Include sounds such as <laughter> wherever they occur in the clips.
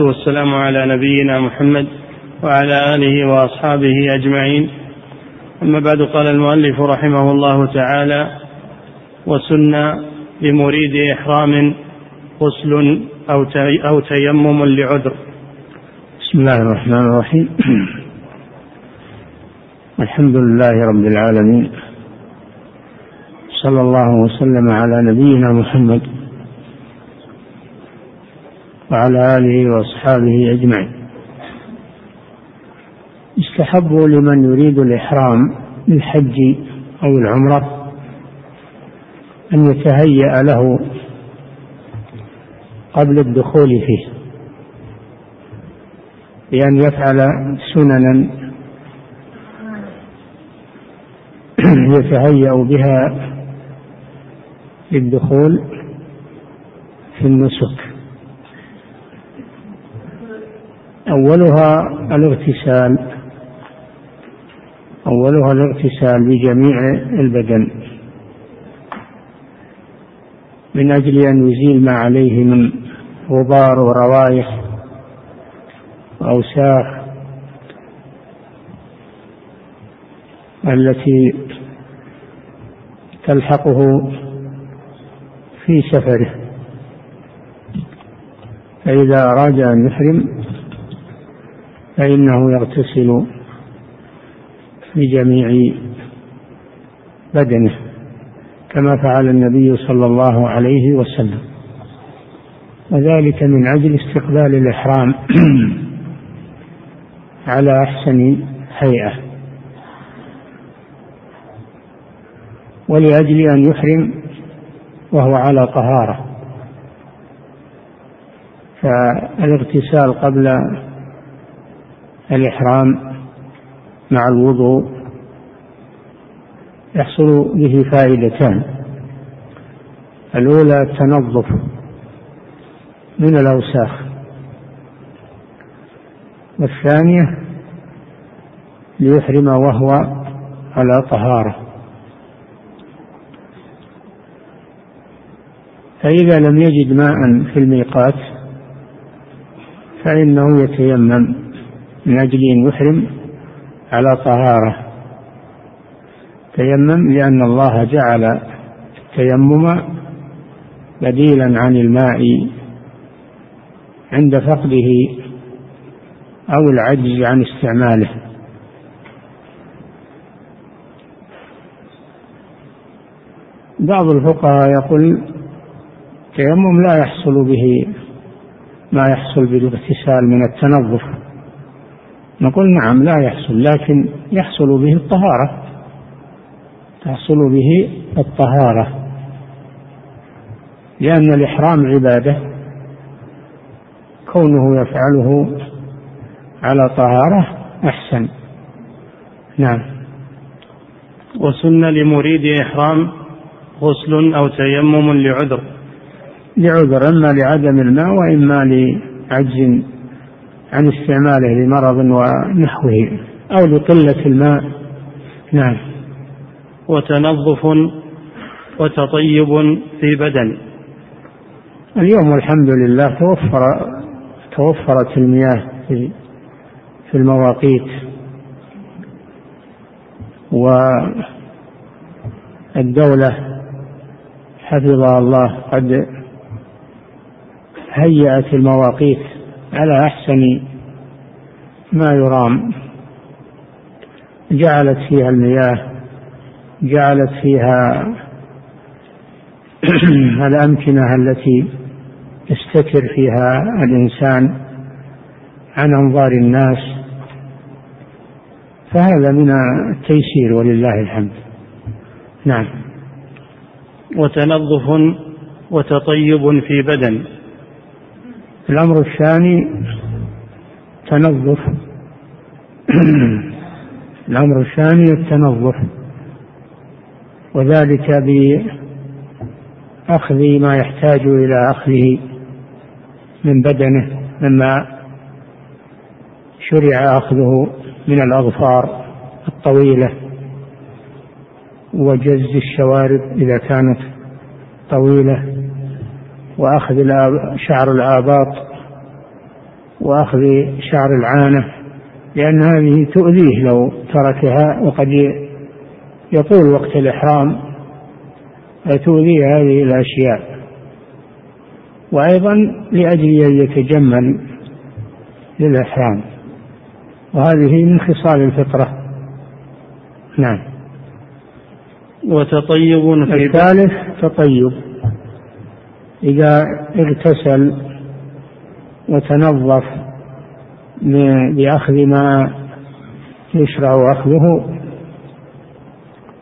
والسلام على نبينا محمد وعلى آله وأصحابه أجمعين. أما بعد قال المؤلف رحمه الله تعالى وسن لمريد إحرام غسل أو أو تيمم لعذر. بسم الله الرحمن الرحيم. الحمد لله رب العالمين. صلى الله وسلم على نبينا محمد وعلى آله وأصحابه أجمعين. يستحب لمن يريد الإحرام للحج أو العمرة أن يتهيأ له قبل الدخول فيه بأن يفعل سننا <clears throat> يتهيأ بها للدخول في النسك. أولها الاغتسال. أولها الاغتسال بجميع البدن. من أجل أن يزيل ما عليه من غبار وروائح وأوساخ التي تلحقه في سفره. فإذا أراد أن يحرم فإنه يغتسل بجميع بدنه كما فعل النبي صلى الله عليه وسلم. وذلك من أجل استقبال الإحرام <clears throat> على أحسن هيئة. ولأجل أن يحرم وهو على طهارة. فالاغتسال قبل الإحرام مع الوضوء يحصل به فائدتان. الأولى التنظف من الأوساخ. والثانية ليحرم وهو على طهارة. فإذا لم يجد ماء في الميقات فإنه يتيمم. من أجل أن يحرم على طهارة. تيمم لأن الله جعل التيمم بديلا عن الماء عند فقده أو العجز عن استعماله. بعض الفقهاء يقول التيمم لا يحصل به ما يحصل بالاغتسال من التنظف. نقول نعم لا يحصل لكن يحصل به الطهارة. تحصل به الطهارة. لأن الإحرام عبادة. كونه يفعله على طهارة أحسن. نعم. وسن لمريد إحرام غسل أو تيمم لعذر. لعذر إما لعدم الماء وإما لعجز عن استعماله لمرض ونحوه أو لقلة الماء. نعم. وتنظف وتطيب في بدن. اليوم والحمد لله توفر توفرت المياه في في المواقيت. والدولة حفظها الله قد هيأت المواقيت على أحسن ما يرام. جعلت فيها المياه جعلت فيها <clears throat> الأمكنة التي يستتر فيها الإنسان عن أنظار الناس. فهذا من التيسير ولله الحمد. نعم. وتنظف وتطيب في بدن. الأمر الثاني تنظف. الأمر الثاني التنظف. وذلك بأخذ ما يحتاج إلى أخذه من بدنه مما شرع أخذه من الأظفار الطويلة وجز الشوارب إذا كانت طويلة. وأخذ شعر الآباط وأخذ شعر العانة لأن هذه تؤذيه لو تركها وقد يطول وقت الإحرام فتؤذيه هذه الأشياء. وأيضا لأجل أن يتجمل للإحرام. وهذه من خصال الفطرة. نعم. وتطيب في الثالث تطيب. إذا اغتسل وتنظف بأخذ ما يشرع أخذه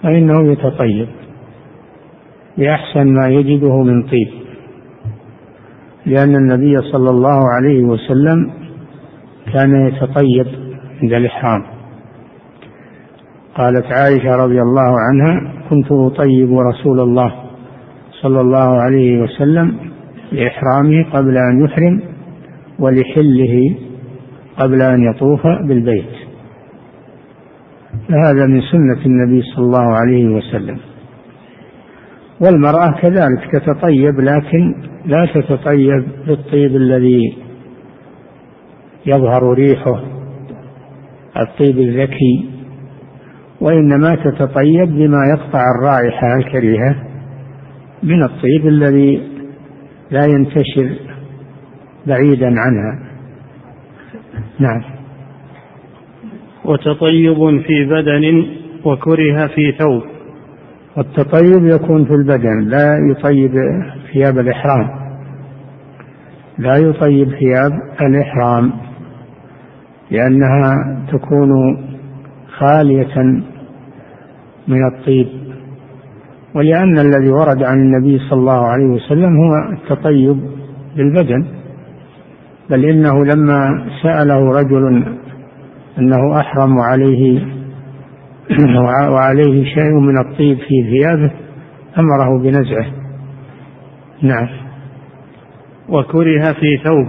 فإنه يتطيب بأحسن ما يجده من طيب. لأن النبي صلى الله عليه وسلم كان يتطيب عند الإحرام. قالت عائشة رضي الله عنها كنت أطيب رسول الله صلى الله عليه وسلم لإحرامه قبل أن يحرم ولحله قبل أن يطوف بالبيت. فهذا من سنة النبي صلى الله عليه وسلم. والمرأة كذلك تتطيب لكن لا تتطيب بالطيب الذي يظهر ريحه الطيب الذكي وإنما تتطيب بما يقطع الرائحة الكريهة. من الطيب الذي لا ينتشر بعيدا عنها. نعم. وتطيب في بدن وكره في ثوب. والتطيب يكون في البدن لا يطيب ثياب الإحرام. لا يطيب ثياب الإحرام لأنها تكون خالية من الطيب. ولأن الذي ورد عن النبي صلى الله عليه وسلم هو التطيب بالبدن بل إنه لما سأله رجل أنه أحرم وعليه <clears throat> وعليه شيء من الطيب في ثيابه أمره بنزعه. نعم. وكره في ثوب.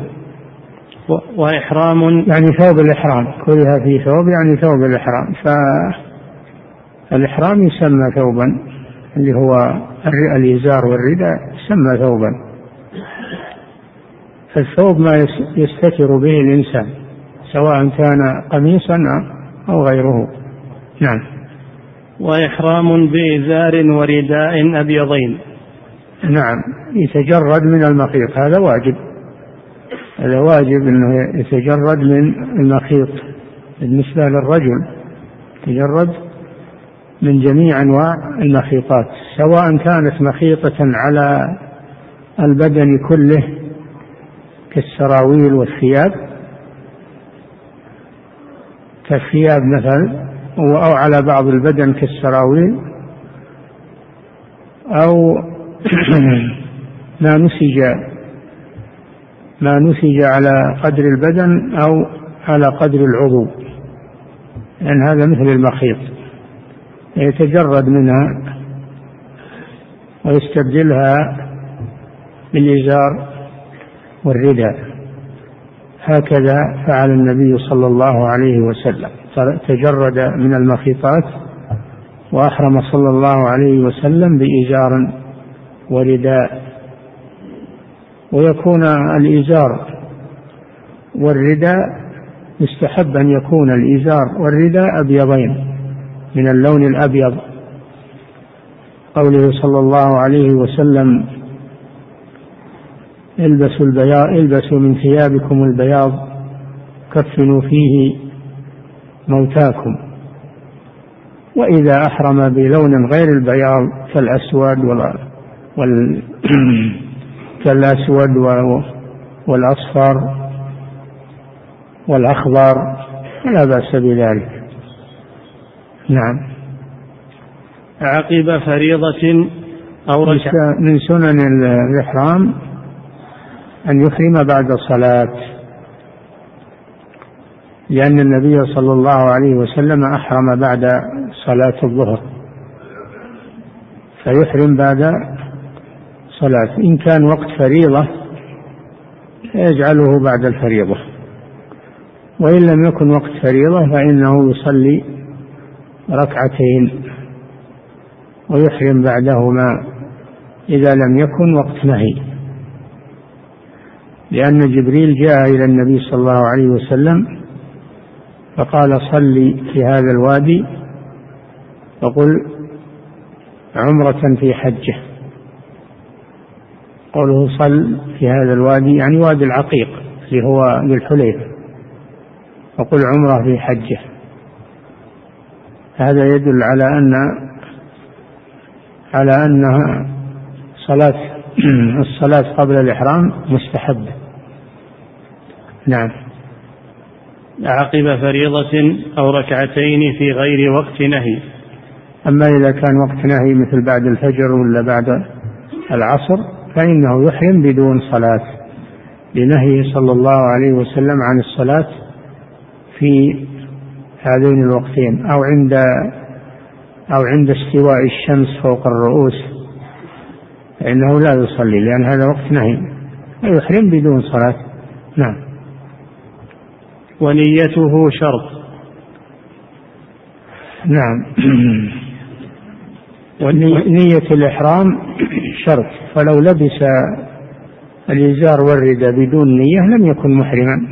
وإحرام. يعني ثوب الإحرام. كره في ثوب يعني ثوب الإحرام. فالإحرام يسمى ثوبا. اللي هو الإزار والرداء يسمى ثوبا. فالثوب ما يستتر به الإنسان سواء كان قميصا أو غيره. نعم. وإحرام بإزار ورداء أبيضين. نعم. يتجرد من المخيط هذا واجب. هذا واجب إنه يتجرد من المخيط. بالنسبة للرجل يتجرد من جميع أنواع المخيطات سواء كانت مخيطة على البدن كله كالسراويل والثياب كالثياب مثلا أو على بعض البدن كالسراويل أو <clears throat> ما نسج ما نسج على قدر البدن أو على قدر العضو. لأن يعني هذا مثل المخيط. يتجرد منها ويستبدلها بالإزار والرداء. هكذا فعل النبي صلى الله عليه وسلم. تجرد من المخيطات وأحرم صلى الله عليه وسلم بإزار ورداء. ويكون الإزار والرداء يستحب أن يكون الإزار والرداء أبيضين. من اللون الأبيض قوله صلى الله عليه وسلم البسوا البياض البسوا من ثيابكم البياض كفنوا فيه موتاكم وإذا أحرم بلون غير البياض <clears throat> كالأسود. كالأسود والأصفر والأخضر فلا بأس بذلك نعم. عقب فريضة أو ركعة من سنن الإحرام أن يحرم بعد الصلاة. لأن النبي صلى الله عليه وسلم أحرم بعد صلاة الظهر. فيحرم بعد صلاة. إن كان وقت فريضة يجعله بعد الفريضة. وإن لم يكن وقت فريضة فإنه يصلي ركعتين ويحرم بعدهما إذا لم يكن وقت نهي. لأن جبريل جاء إلى النبي صلى الله عليه وسلم فقال صلي في هذا الوادي وقل عمرة في حجة. قوله صل في هذا الوادي يعني وادي العقيق اللي هو الحليفة. وقل عمرة في حجة. هذا يدل على أن على أنها صلاة <clears throat> الصلاة قبل الإحرام مستحبة. نعم. عقب فريضة أو ركعتين في غير وقت نهي. أما إذا كان وقت نهي مثل بعد الفجر ولا بعد العصر فإنه يحرم بدون صلاة. لنهيه صلى الله عليه وسلم عن الصلاة في هذين الوقتين أو عند أو عند استواء الشمس فوق الرؤوس فإنه لا يصلي لأن هذا وقت نهي. ويحرم بدون صلاة. نعم. ونيته شرط. نعم. <clears throat> ونية الإحرام شرط. فلو لبس الإزار والرداء بدون نية لم يكن محرما.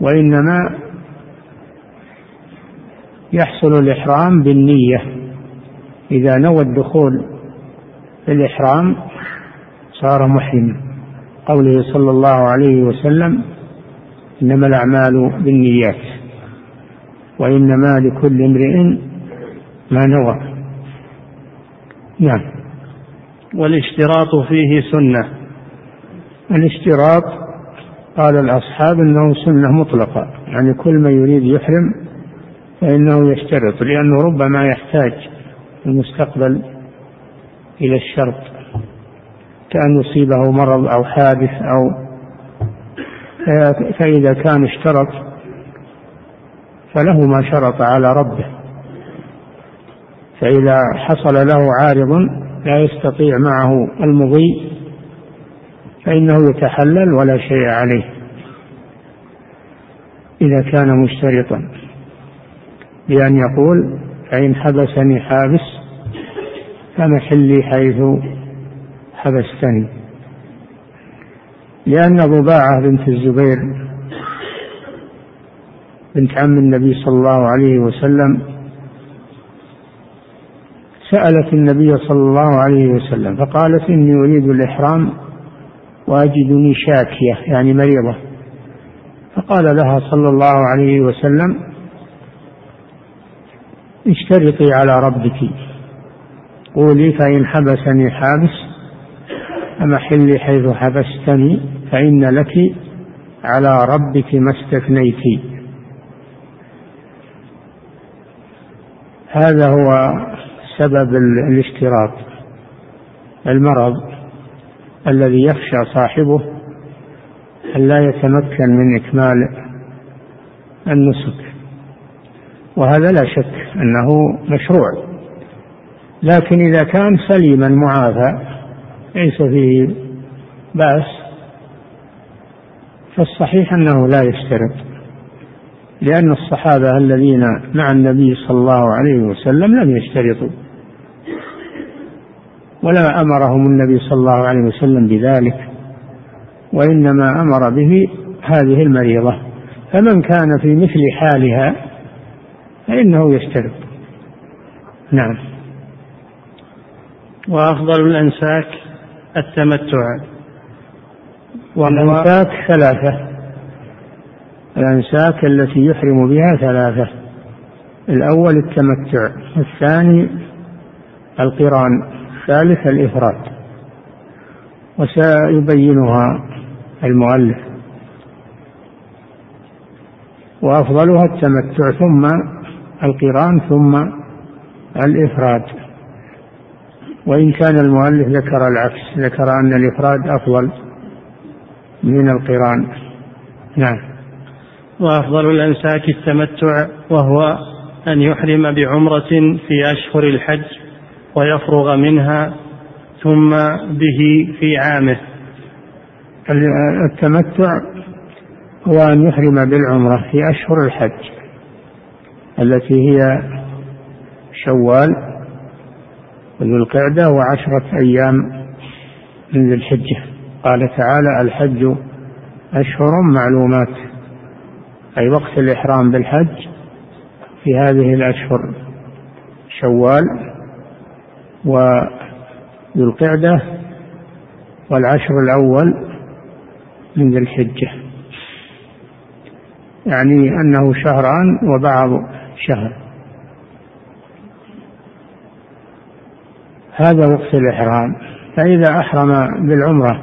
وإنما يحصل الإحرام بالنية. إذا نوى الدخول في الإحرام صار محرما قوله صلى الله عليه وسلم إنما الأعمال بالنيات وإنما لكل امرئ ما نوى. نعم. والاشتراط فيه سنة. الاشتراط قال الأصحاب أنه سنة مطلقة يعني كل من يريد يحرم فإنه يشترط لأنه ربما يحتاج المستقبل إلى الشرط كأن يصيبه مرض أو حادث أو فإذا كان اشترط فله ما شرط على ربه. فإذا حصل له عارض لا يستطيع معه المضي فإنه يتحلل ولا شيء عليه إذا كان مشترطا. بأن يقول فإن حبسني حابس فمحلي حيث حبستني. لأن ضباعة بنت الزبير بنت عم النبي صلى الله عليه وسلم سألت النبي صلى الله عليه وسلم فقالت إني أريد الإحرام وأجدني شاكية يعني مريضة. فقال لها صلى الله عليه وسلم اشترطي على ربك. قولي فإن حبسني حابس فمحلي حيث حبستني فإن لك على ربك ما استثنيت. هذا هو سبب الاشتراط. المرض الذي يخشى صاحبه أن لا يتمكن من إكمال النسك. وهذا لا شك أنه مشروع. لكن إذا كان سليما معافى ليس فيه بأس فالصحيح أنه لا يشترط. لأن الصحابة الذين مع النبي صلى الله عليه وسلم لم يشترطوا. ولا أمرهم النبي صلى الله عليه وسلم بذلك وإنما أمر به هذه المريضة. فمن كان في مثل حالها فإنه يشترط. نعم. وأفضل الأنساك التمتع. والأنساك ثلاثة. الأنساك التي يحرم بها ثلاثة. الأول التمتع الثاني القران الثالث الإفراد. وسيبينها المؤلف. وأفضلها التمتع ثم القران ثم الإفراد. وإن كان المؤلف ذكر العكس ذكر أن الإفراد أفضل من القران. نعم. وأفضل الأنساك التمتع وهو أن يحرم بعمرة في أشهر الحج ويفرغ منها ثم به في عامه. التمتع هو أن يحرم بالعمرة في أشهر الحج. التي هي شوال وذو القعدة وعشرة أيام من ذي الحجة. قال تعالى الحج أشهر معلومات. أي وقت الإحرام بالحج في هذه الأشهر شوال وذو القعدة والعشر الأول من ذي الحجة. يعني أنه شهران وبعض شهر. هذا وقت الإحرام. فإذا أحرم بالعمرة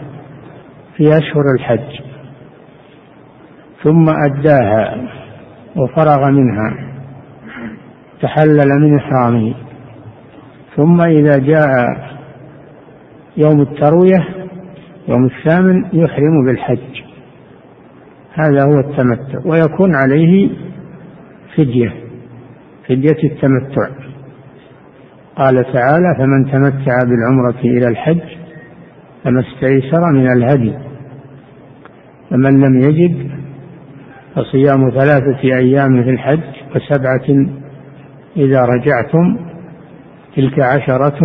في أشهر الحج ثم أداها وفرغ منها تحلل من إحرامه ثم إذا جاء يوم التروية يوم الثامن يحرم بالحج. هذا هو التمتع ويكون عليه فدية. فدية التمتع. قال تعالى فمن تمتع بالعمرة إلى الحج فما استيسر من الهدي فمن لم يجد فصيام ثلاثة أيام في الحج وسبعة إذا رجعتم تلك عشرة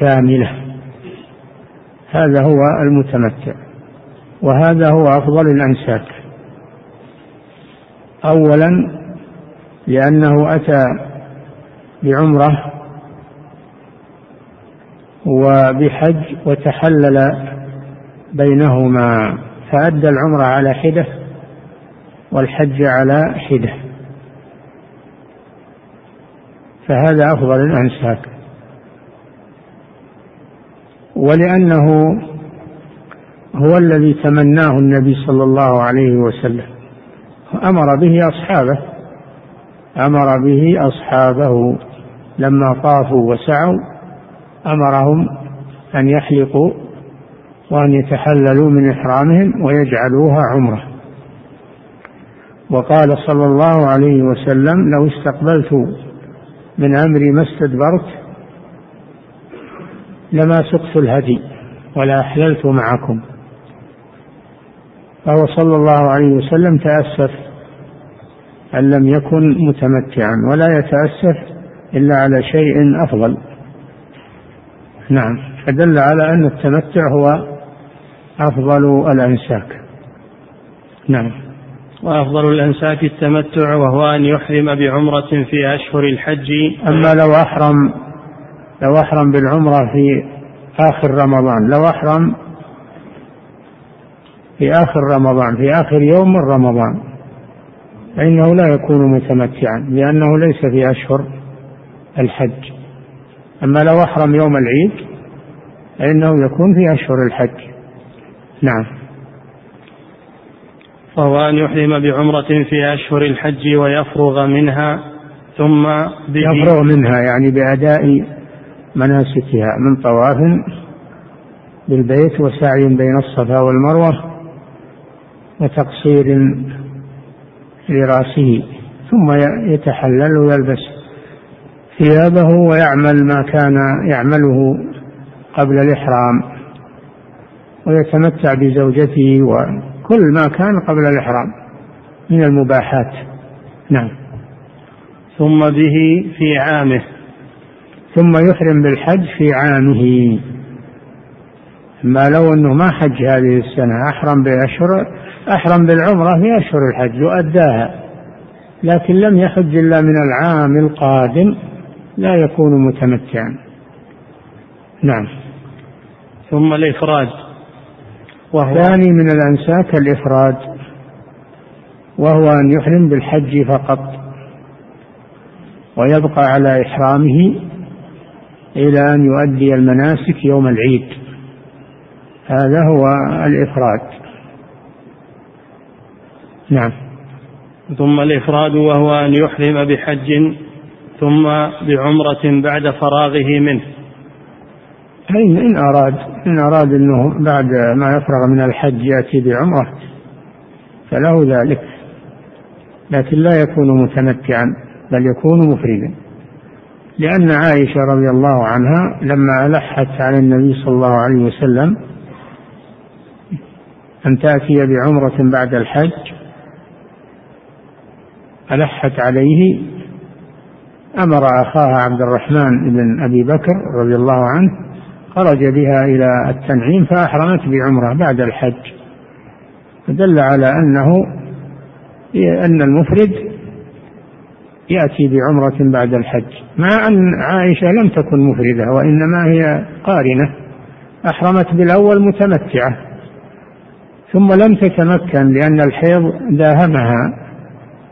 كاملة. هذا هو المتمتع وهذا هو أفضل الأنساك. أولا لأنه أتى بعمرة وبحج وتحلل بينهما فأدى العمرة على حدة والحج على حدة. فهذا أفضل الأنساك. ولأنه هو الذي تمناه النبي صلى الله عليه وسلم أمر به أصحابه. أمر به أصحابه لما طافوا وسعوا أمرهم أن يحلقوا وأن يتحللوا من إحرامهم ويجعلوها عمرة. وقال صلى الله عليه وسلم لو استقبلت من أمري ما استدبرت لما سقت الهدي ولا أحللت معكم. فهو صلى الله عليه وسلم تأسف أن لم يكن متمتعا ولا يتأسف إلا على شيء أفضل. نعم. فدل على أن التمتع هو أفضل الأنساك. نعم. وأفضل الأنساك التمتع وهو أن يحرم بعمرة في أشهر الحج. أما لو أحرم لو أحرم بالعمرة في آخر رمضان لو أحرم في آخر رمضان في آخر يوم من رمضان فإنه لا يكون متمتعا لأنه ليس في أشهر الحج. أما لو أحرم يوم العيد فإنه يكون في أشهر الحج. نعم. وهو أن يحرم بعمرة في أشهر الحج ويفرغ منها ثم يفرغ منها يعني بأداء مناسكها من طواف بالبيت وسعي بين الصفا والمروة وتقصير لرأسه ثم يتحلل ويلبس ثيابه ويعمل ما كان يعمله قبل الإحرام. ويتمتع بزوجته وكل ما كان قبل الإحرام من المباحات. نعم. ثم به في عامه. ثم يحرم بالحج في عامه. ما لو أنه ما حج هذه السنة أحرم بأشهر أحرم بالعمرة في أشهر الحج وأداها لكن لم يحج إلا من العام القادم لا يكون متمتعا. نعم. ثم الإفراد. وهو ثاني من الأنساك الإفراد وهو أن يحرم بالحج فقط ويبقى على إحرامه إلى أن يؤدي المناسك يوم العيد. هذا هو الإفراد. نعم. ثم الإفراد وهو أن يحرم بحج ثم بعمرة بعد فراغه منه. أي إن أراد إن أراد أنه بعد ما يفرغ من الحج يأتي بعمرة فله ذلك. لكن لا يكون متمتعا بل يكون مفردا. لأن عائشة رضي الله عنها لما ألحت على النبي صلى الله عليه وسلم أن تأتي بعمرة بعد الحج ألحت عليه أمر أخاها عبد الرحمن بن أبي بكر رضي الله عنه خرج بها إلى التنعيم فأحرمت بعمرة بعد الحج. فدل على أنه أن المفرد يأتي بعمرة بعد الحج. مع أن عائشة لم تكن مفردة وإنما هي قارنة أحرمت بالأول متمتعة ثم لم تتمكن لأن الحيض داهمها.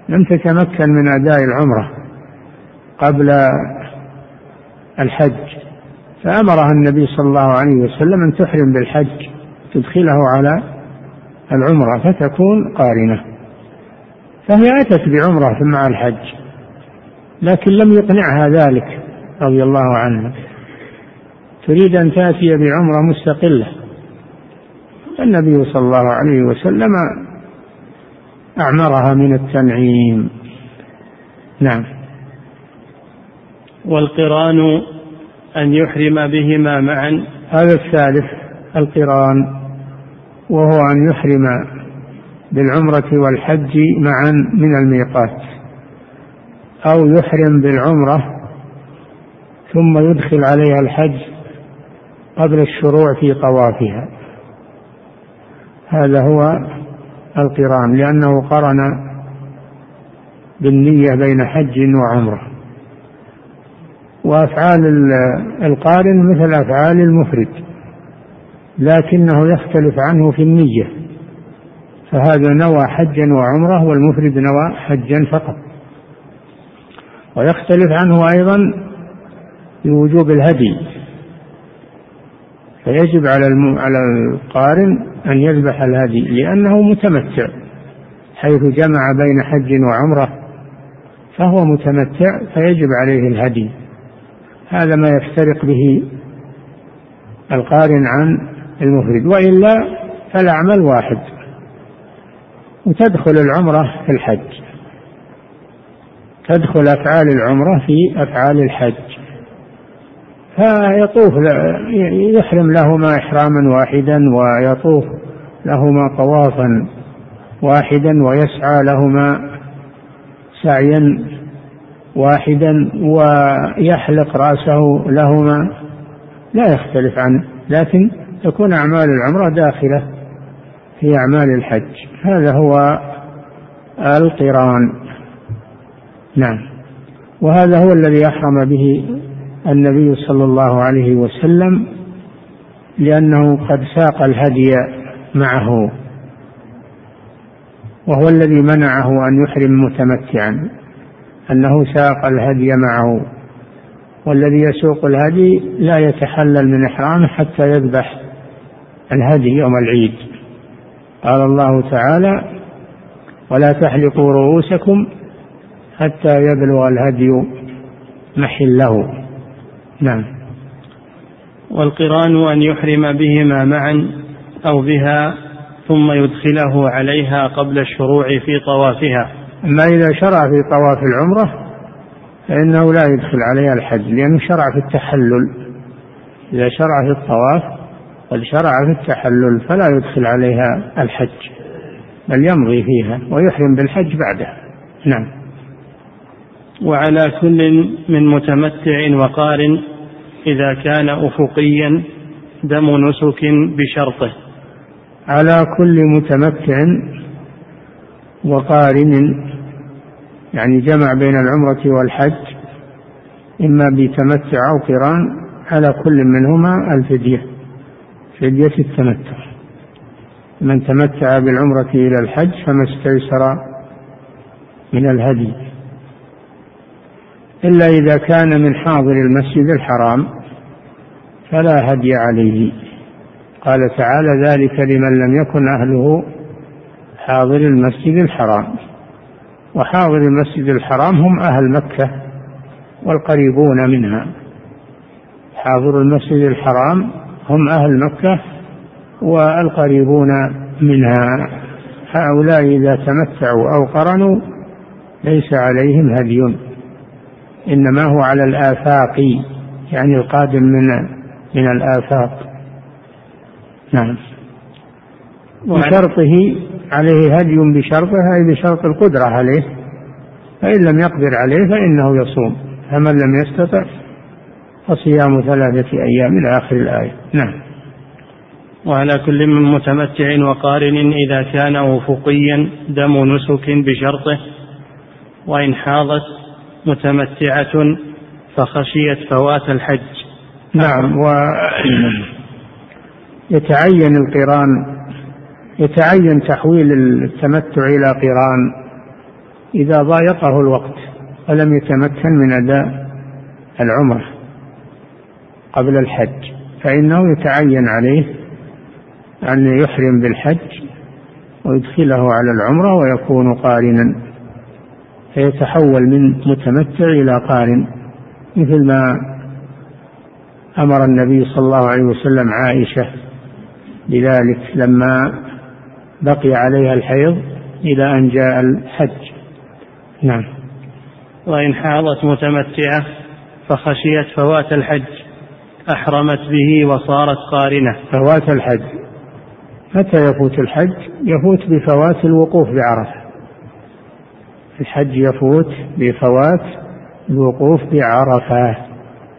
لم تتمكن من أداء العمرة قبل الحج فأمرها النبي صلى الله عليه وسلم أن تحرم بالحج تدخله على العمرة فتكون قارنة. فهي أتت بعمرة مع الحج لكن لم يقنعها ذلك رضي الله عنها. تريد أن تأتي بعمرة مستقلة. النبي صلى الله عليه وسلم أعمرها من التنعيم. نعم. والقرآن أن يحرم بهما معا. هذا الثالث القرآن وهو أن يحرم بالعمرة والحج معا من الميقات أو يحرم بالعمرة ثم يدخل عليها الحج قبل الشروع في طوافها. هذا هو القرآن لأنه قرن بالنية بين حج وعمرة. وأفعال القارن مثل أفعال المفرد لكنه يختلف عنه في النية. فهذا نوى حجا وعمرة والمفرد نوى حجا فقط. ويختلف عنه أيضا في وجوب الهدي. فيجب على على القارن أن يذبح الهدي لأنه متمتع. حيث جمع بين حج وعمرة فهو متمتع فيجب عليه الهدي. هذا ما يفترق به القارن عن المفرد. وإلا فالأعمال واحد وتدخل العمرة في الحج. تدخل أفعال العمرة في أفعال الحج. فيطوف يحرم لهما إحراما واحدا ويطوف لهما طوافا واحدا ويسعى لهما سعيا واحدا ويحلق رأسه لهما. لا يختلف عنه لكن تكون أعمال العمرة داخلة في أعمال الحج. هذا هو القران. نعم. وهذا هو الذي أحرم به النبي صلى الله عليه وسلم لأنه قد ساق الهدي معه وهو الذي منعه أن يحرم متمتعا أنه ساق الهدي معه والذي يسوق الهدي لا يتحلل من إحرامه حتى يذبح الهدي يوم العيد. قال الله تعالى ولا تحلقوا رؤوسكم حتى يبلغ الهدي محله. نعم. والقرآن أن يحرم بهما معا أو بها ثم يدخله عليها قبل الشروع في طوافها. أما إذا شرع في طواف العمرة فإنه لا يدخل عليها الحج لأنه شرع في التحلل. إذا شرع في الطواف قد شرع في التحلل فلا يدخل عليها الحج بل يمضي فيها ويحرم بالحج بعدها. نعم. وعلى كل من متمتع وقارن إذا كان أفقيا دم نسك بشرطه. على كل متمتع وقارن يعني جمع بين العمرة والحج إما بتمتع أو قران على كل منهما الفدية فدية التمتع. من تمتع بالعمرة إلى الحج فما استيسر من الهدي. إلا إذا كان من حاضر المسجد الحرام فلا هدي عليه. قال تعالى ذلك لمن لم يكن أهله حاضر المسجد الحرام. وحاضر المسجد الحرام هم أهل مكة والقريبون منها. حاضر المسجد الحرام هم أهل مكة والقريبون منها. هؤلاء إذا تمتعوا أو قرنوا ليس عليهم هدي. إنما هو على الآفاق يعني القادم من من الآفاق. نعم. بشرطه عليه هدي بشرطه أي بشرط القدرة عليه. فإن لم يقدر عليه فإنه يصوم. فمن لم يستطع فصيام ثلاثة أيام إلى آخر الآية. نعم. وعلى كل من متمتع وقارن إذا كان أفقيا دم نسك بشرطه وإن حاضت متمتعة فخشيت فوات الحج. نعم و يتعين القران يتعين تحويل التمتع إلى قران إذا ضايقه الوقت ولم يتمكن من أداء العمرة قبل الحج؟ فإنه يتعين عليه أن يحرم بالحج ويدخله على العمرة ويكون قارنا. فيتحول من متمتع إلى قارن مثل ما أمر النبي صلى الله عليه وسلم عائشة بذلك لما بقي عليها الحيض إلى أن جاء الحج. نعم. وإن حاضت متمتعة فخشيت فوات الحج أحرمت به وصارت قارنة. فوات الحج. متى يفوت الحج؟ يفوت بفوات الوقوف بعرفة. الحج يفوت بفوات الوقوف بعرفة.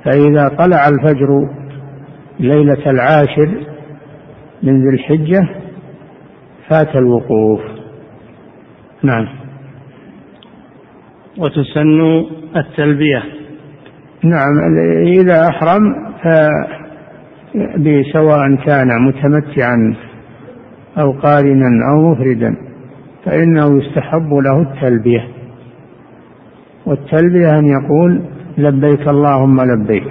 فإذا طلع الفجر ليلة العاشر من ذي الحجة فات الوقوف. نعم. وتسن التلبية. نعم إذا أحرم سواء كان متمتعا أو قارنا أو مفردا. فإنه يستحب له التلبية. والتلبية أن يقول لبيك اللهم لبيك.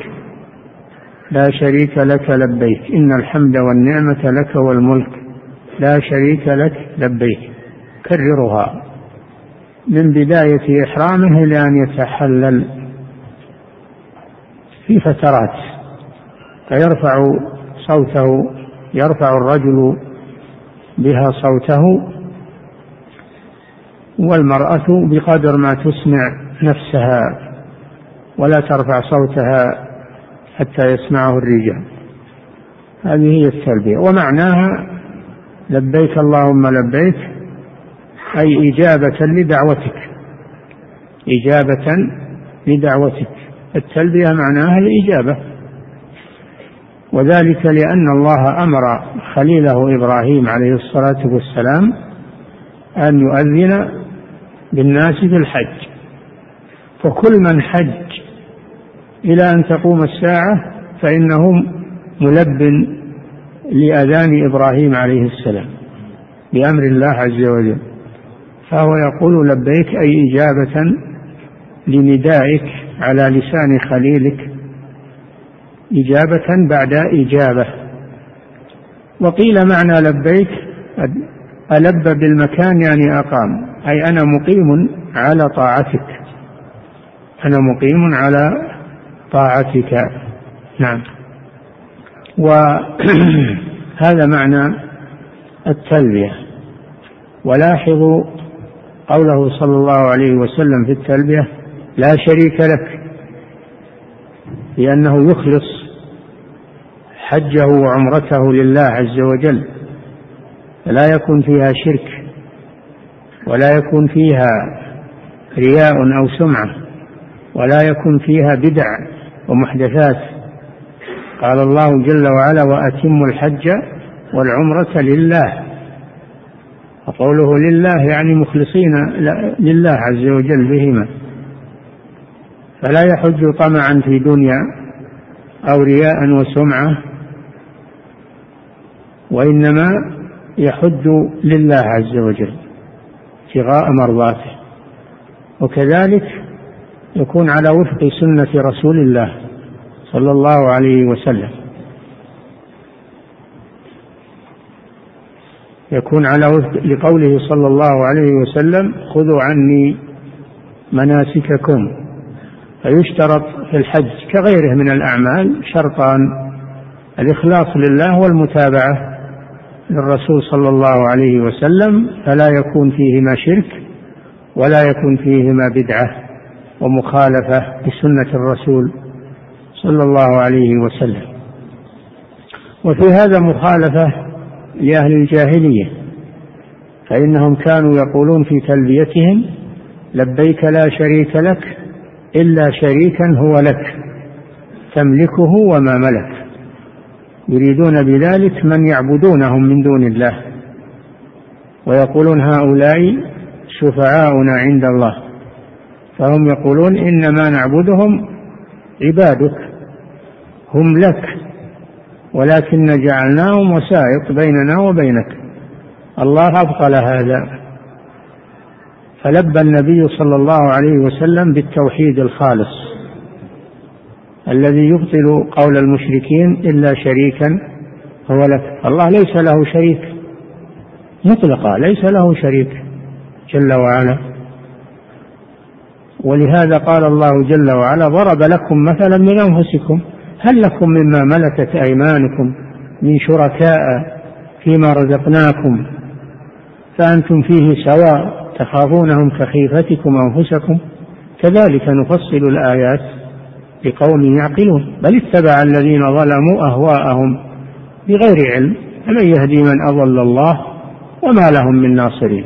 لا شريك لك لبيك. إن الحمد والنعمة لك والملك. لا شريك لك لبيك. كررها. من بداية إحرامه إلى أن يتحلل في فترات. فيرفع صوته يرفع الرجل بها صوته. والمرأة بقدر ما تسمع نفسها ولا ترفع صوتها حتى يسمعه الرجال. هذه هي التلبية ومعناها لبيك اللهم لبيك أي إجابة لدعوتك. إجابة لدعوتك. التلبية معناها الإجابة. وذلك لأن الله أمر خليله إبراهيم عليه الصلاة والسلام أن يؤذن بالناس في الحج. فكل من حج إلى أن تقوم الساعة فإنه ملب لأذان إبراهيم عليه السلام بأمر الله عز وجل. فهو يقول لبيك أي إجابة لندائك على لسان خليلك. إجابة بعد إجابة. وقيل معنى لبيك ألب بالمكان يعني أقام. أي أنا مقيم على طاعتك. أنا مقيم على طاعتك. نعم. وهذا <clears throat> معنى التلبية. ولاحظوا قوله صلى الله عليه وسلم في التلبية لا شريك لك. لأنه يخلص حجه وعمرته لله عز وجل. فلا يكون فيها شرك ولا يكون فيها رياء أو سمعة ولا يكن فيها بدع ومحدثات. قال الله جل وعلا وأتموا الحج والعمرة لله. وقوله لله يعني مخلصين لله عز وجل بهما. فلا يحج طمعا في دنيا أو رياء وسمعة وإنما يحج لله عز وجل ابتغاء مرضاته. وكذلك يكون على وفق سنة رسول الله صلى الله عليه وسلم. يكون على وفق لقوله صلى الله عليه وسلم خذوا عني مناسككم. فيشترط في الحج كغيره من الأعمال شرطان الإخلاص لله والمتابعة. للرسول صلى الله عليه وسلم فلا يكون فيهما شرك ولا يكون فيهما بدعة ومخالفة لسنة الرسول صلى الله عليه وسلم. وفي هذا مخالفة لأهل الجاهلية فإنهم كانوا يقولون في تلبيتهم لبيك لا شريك لك إلا شريكا هو لك تملكه وما ملك. يريدون بذلك من يعبدونهم من دون الله. ويقولون هؤلاء شفعاؤنا عند الله. فهم يقولون إنما نعبدهم عبادك. هم لك. ولكن جعلناهم وسائط بيننا وبينك. الله أبطل هذا. فلبى النبي صلى الله عليه وسلم بالتوحيد الخالص. الذي يبطل قول المشركين إلا شريكا هو لك. الله ليس له شريك مطلقا ليس له شريك جل وعلا. ولهذا قال الله جل وعلا ضرب لكم مثلا من أنفسكم هل لكم مما ملكت أيمانكم من شركاء فيما رزقناكم؟ فأنتم فيه سواء تخافونهم كخيفتكم أنفسكم. كذلك نفصل الآيات. لقوم يعقلون بل اتبع الذين ظلموا أهواءهم بغير علم فمن يهدي من أضل الله وما لهم من ناصرين.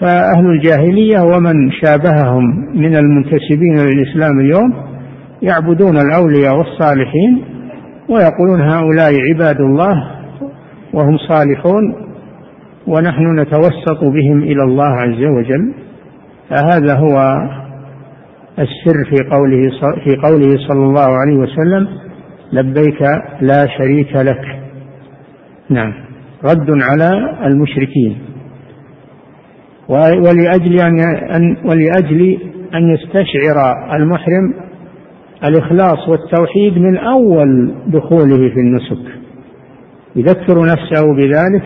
فأهل الجاهلية ومن شابههم من المنتسبين للإسلام اليوم يعبدون الأولياء والصالحين ويقولون هؤلاء عباد الله وهم صالحون ونحن نتوسط بهم إلى الله عز وجل. فهذا هو السر في قوله في قوله صلى الله عليه وسلم لبيك لا شريك لك. نعم. رد على المشركين. ولأجل أن ولأجل أن يستشعر المحرم الإخلاص والتوحيد من أول دخوله في النسك. يذكر نفسه بذلك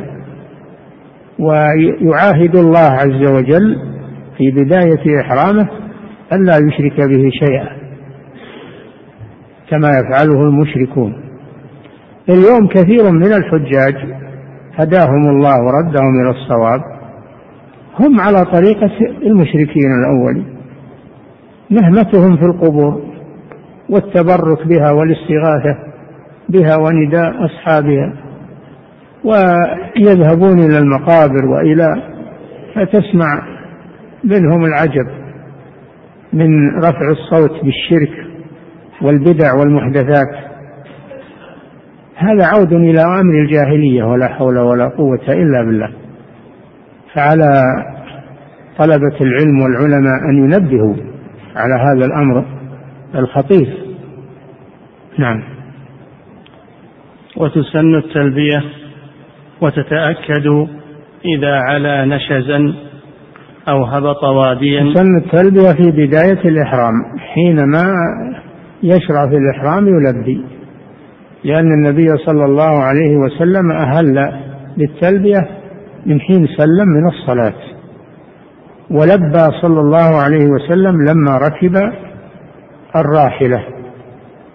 ويعاهد الله عز وجل في بداية إحرامه ألا يشرك به شيئا كما يفعله المشركون. اليوم كثير من الحجاج هداهم الله وردهم إلى الصواب هم على طريقة المشركين الأولين نهمتهم في القبور والتبرك بها والاستغاثة بها ونداء أصحابها ويذهبون إلى المقابر وإلى فتسمع منهم العجب. من رفع الصوت بالشرك والبدع والمحدثات. هذا عود إلى أمر الجاهلية ولا حول ولا قوة إلا بالله. فعلى طلبة العلم والعلماء أن ينبهوا على هذا الأمر الخطير. نعم. وتسن التلبية وتتأكد إذا علا نشزا أو هبط واديا. تسن التلبية في بداية الإحرام حينما يشرع في الإحرام يلبي. لأن النبي صلى الله عليه وسلم أهل بالتلبية من حين سلم من الصلاة. ولبى صلى الله عليه وسلم لما ركب الراحلة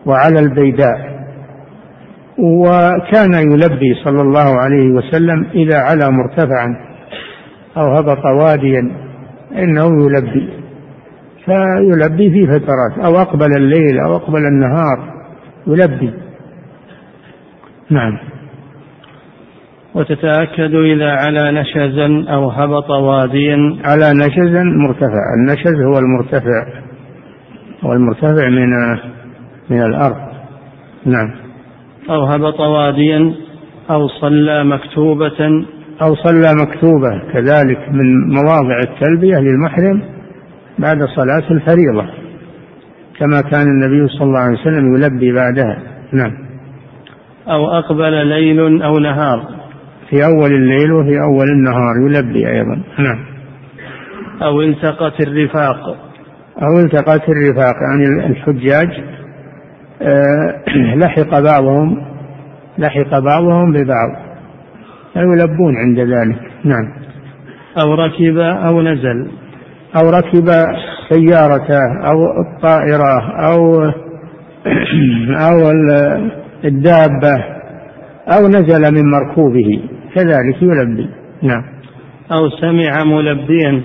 وعلى البيداء. وكان يلبي صلى الله عليه وسلم إذا علا مرتفعا. أو هبط واديا إنه يلبي. فيلبي في فترات أو أقبل الليل أو أقبل النهار يلبي. نعم. وتتأكد إذا على نشزا أو هبط واديا على نشزا مرتفع. النشز هو المرتفع. هو المرتفع من من الأرض. نعم. أو هبط واديا أو صلى مكتوبة. أو صلى مكتوبة كذلك من مواضع التلبية للمحرم بعد صلاة الفريضة كما كان النبي صلى الله عليه وسلم يلبي بعدها. نعم. أو أقبل ليل أو نهار. في أول الليل وفي أول النهار يلبي أيضا. نعم. أو التقت الرفاق. أو التقت الرفاق يعني الحجاج آه، لحق بعضهم لحق بعضهم ببعض. فيلبون عند ذلك. نعم. أو ركب أو نزل. أو ركب سيارته أو الطائرة أو <clears throat> أو الدابة أو نزل من مركوبه. كذلك يلبي. نعم. أو سمع ملبيا.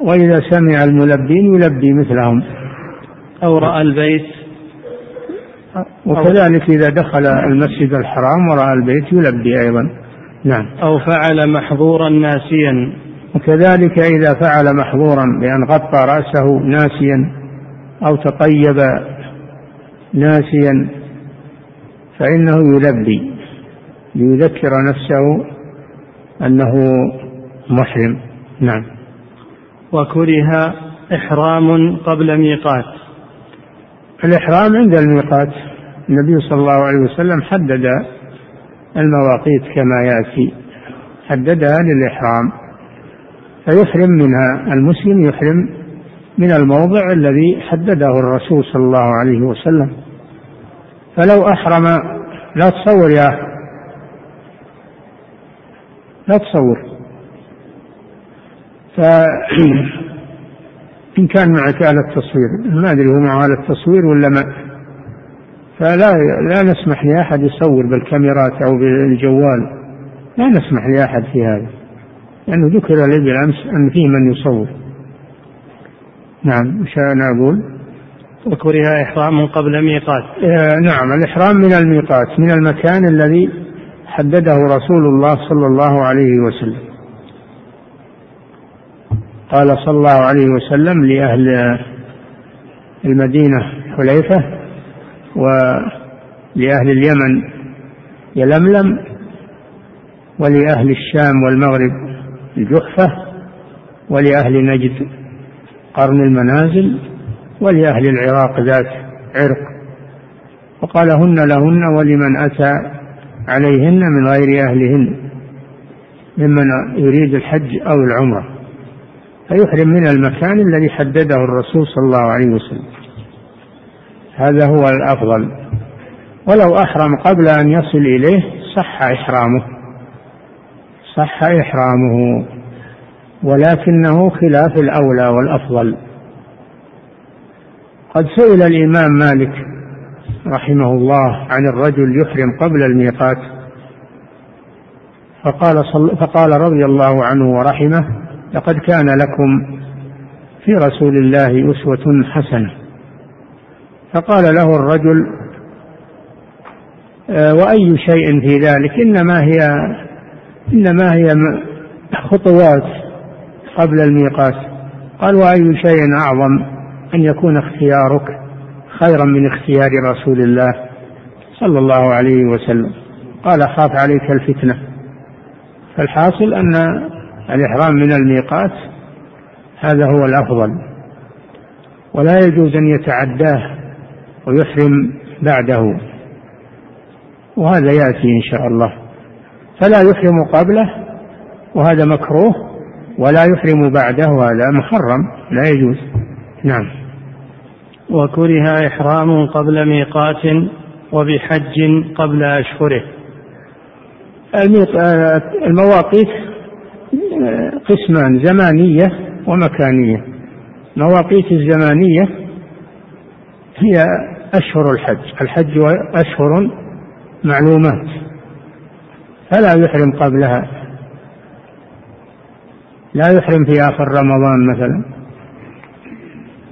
وإذا سمع الملبين يلبي مثلهم. أو رأى البيت. وكذلك إذا دخل المسجد الحرام ورأى البيت يلبي أيضا. نعم. أو فعل محظورا ناسيا. وكذلك إذا فعل محظورا بأن غطى رأسه ناسيا أو تطيب ناسيا فإنه يلبي ليذكر نفسه أنه محرم. نعم. وكره إحرام قبل ميقات. الإحرام عند الميقات. النبي صلى الله عليه وسلم حدد المواقيت كما يأتي. حددها للإحرام. فيحرم منها المسلم يحرم من الموضع الذي حدده الرسول صلى الله عليه وسلم. فلو أحرم لا تصور يا لا تصور. فإن <clears throat> كان معك آلة تصوير ما أدري هو معه آلة تصوير ولا ما. فلا لا نسمح لأحد يصور بالكاميرات أو بالجوال. لا نسمح لأحد في هذا لأنه ذكر لي بالأمس أن فيه من يصور. نعم وش أنا أقول؟ وكره إحرام قبل ميقات آه نعم الإحرام من الميقات من المكان الذي حدده رسول الله صلى الله عليه وسلم. قال صلى الله عليه وسلم لأهل المدينة حليفة ولأهل اليمن يلملم ولأهل الشام والمغرب الجحفة ولأهل نجد قرن المنازل ولأهل العراق ذات عرق. وقال هن لهن ولمن أتى عليهن من غير أهلهن ممن يريد الحج أو العمرة. فيحرم من المكان الذي حدده الرسول صلى الله عليه وسلم. هذا هو الأفضل. ولو أحرم قبل أن يصل إليه صح إحرامه. صح إحرامه. ولكنه خلاف الأولى والأفضل. قد سئل الإمام مالك رحمه الله عن الرجل يحرم قبل الميقات. فقال, صل فقال رضي الله عنه ورحمه لقد كان لكم في رسول الله أسوة حسنة. فقال له الرجل آه، وأي شيء في ذلك؟ إنما هي إنما هي خطوات قبل الميقات. قال وأي شيء أعظم أن يكون اختيارك خيرا من اختيار رسول الله صلى الله عليه وسلم؟ قال خاف عليك الفتنة. فالحاصل أن الإحرام من الميقات هذا هو الأفضل. ولا يجوز أن يتعداه ويحرم بعده. وهذا يأتي إن شاء الله. فلا يحرم قبله وهذا مكروه ولا يحرم بعده وهذا محرم لا يجوز. نعم. وكره إحرام قبل ميقات وبحج قبل أشهره. المواقيت قسمان زمانية ومكانية. مواقيت الزمانية هي أشهر الحج. الحج أشهر معلومات. فلا يحرم قبلها. لا يحرم في آخر رمضان مثلا.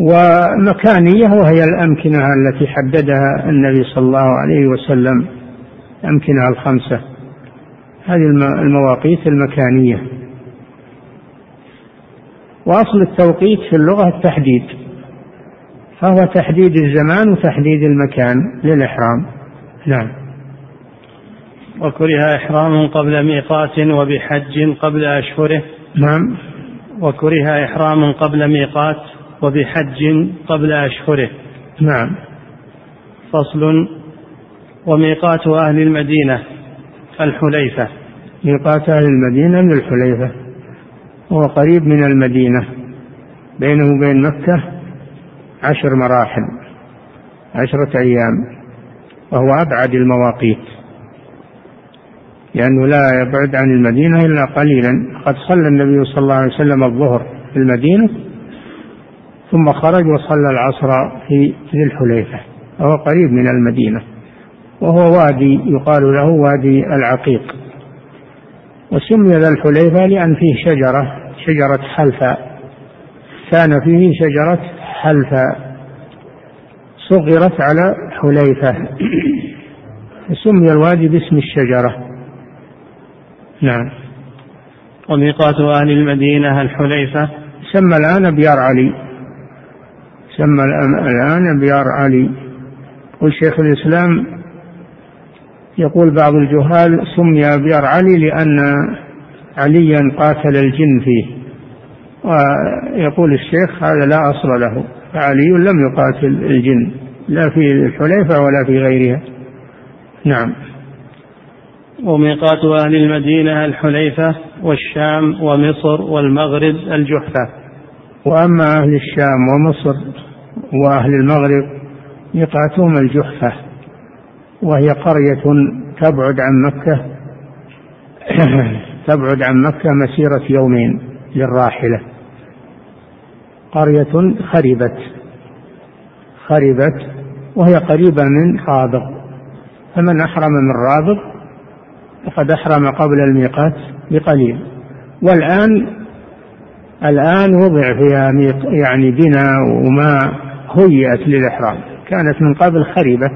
ومكانية وهي الأمكنة التي حددها النبي صلى الله عليه وسلم. الأمكنة الخمسة. هذه المواقيت المكانية. وأصل التوقيت في اللغة التحديد. فهو تحديد الزمان وتحديد المكان للإحرام. نعم. وكره إحرام قبل ميقات وبحج قبل أشهره. نعم. وكره إحرام قبل ميقات وبحج قبل أشهره. نعم. فصل وميقات أهل المدينة الحليفة. ميقات أهل المدينة من الحليفة. هو قريب من المدينة. بينه وبين مكة عشر مراحل عشرة أيام وهو أبعد المواقيت. لأنه لا يبعد عن المدينة إلا قليلا. قد صلى النبي صلى الله عليه وسلم الظهر في المدينة ثم خرج وصلى العصر في ذي الحليفة وهو قريب من المدينة وهو وادي يقال له وادي العقيق. وسمي ذا الحليفة لأن فيه شجرة شجرة حلفاء. كان فيه شجرة حلفاء صغرت على حليفة. سمي الوادي باسم الشجرة. نعم. وميقات أهل المدينة الحليفة. سمى الآن بيار علي. سمى الآن بيار علي. يقول شيخ الإسلام يقول بعض الجهال سمي أبيار علي لأن عليا قاتل الجن فيه. ويقول الشيخ هذا لا أصل له فعلي لم يقاتل الجن لا في الحليفة ولا في غيرها. نعم. وميقات أهل المدينة الحليفة والشام ومصر والمغرب الجحفة. وأما أهل الشام ومصر وأهل المغرب ميقاتهم الجحفة وهي قرية تبعد عن مكة تبعد عن مكة مسيرة يومين للراحلة. قرية خربت. خربت وهي قريبة من رابغ. فمن أحرم من رابغ فقد أحرم قبل الميقات بقليل. والآن الآن وضع فيها يعني بناء وما هيئت للإحرام. كانت من قبل خربة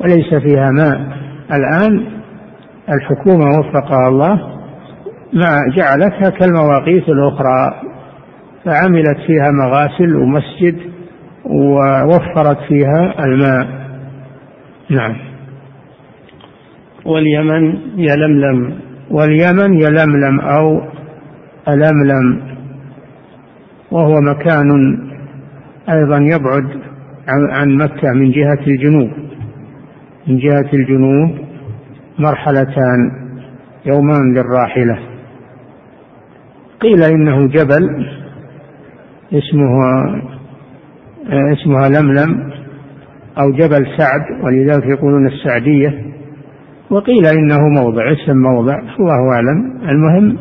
وليس فيها ماء. الآن الحكومة وفقها الله ما جعلتها كالمواقيت الأخرى. فعملت فيها مغاسل ومسجد ووفرت فيها الماء. نعم. واليمن يلملم. واليمن يلملم أو ألملم. وهو مكان أيضا يبعد عن مكة من جهة الجنوب. من جهة الجنوب مرحلتان. يومان للراحلة. قيل إنه جبل. اسمه اسمها لملم أو جبل سعد ولذلك يقولون السعدية. وقيل إنه موضع اسم موضع الله أعلم. المهم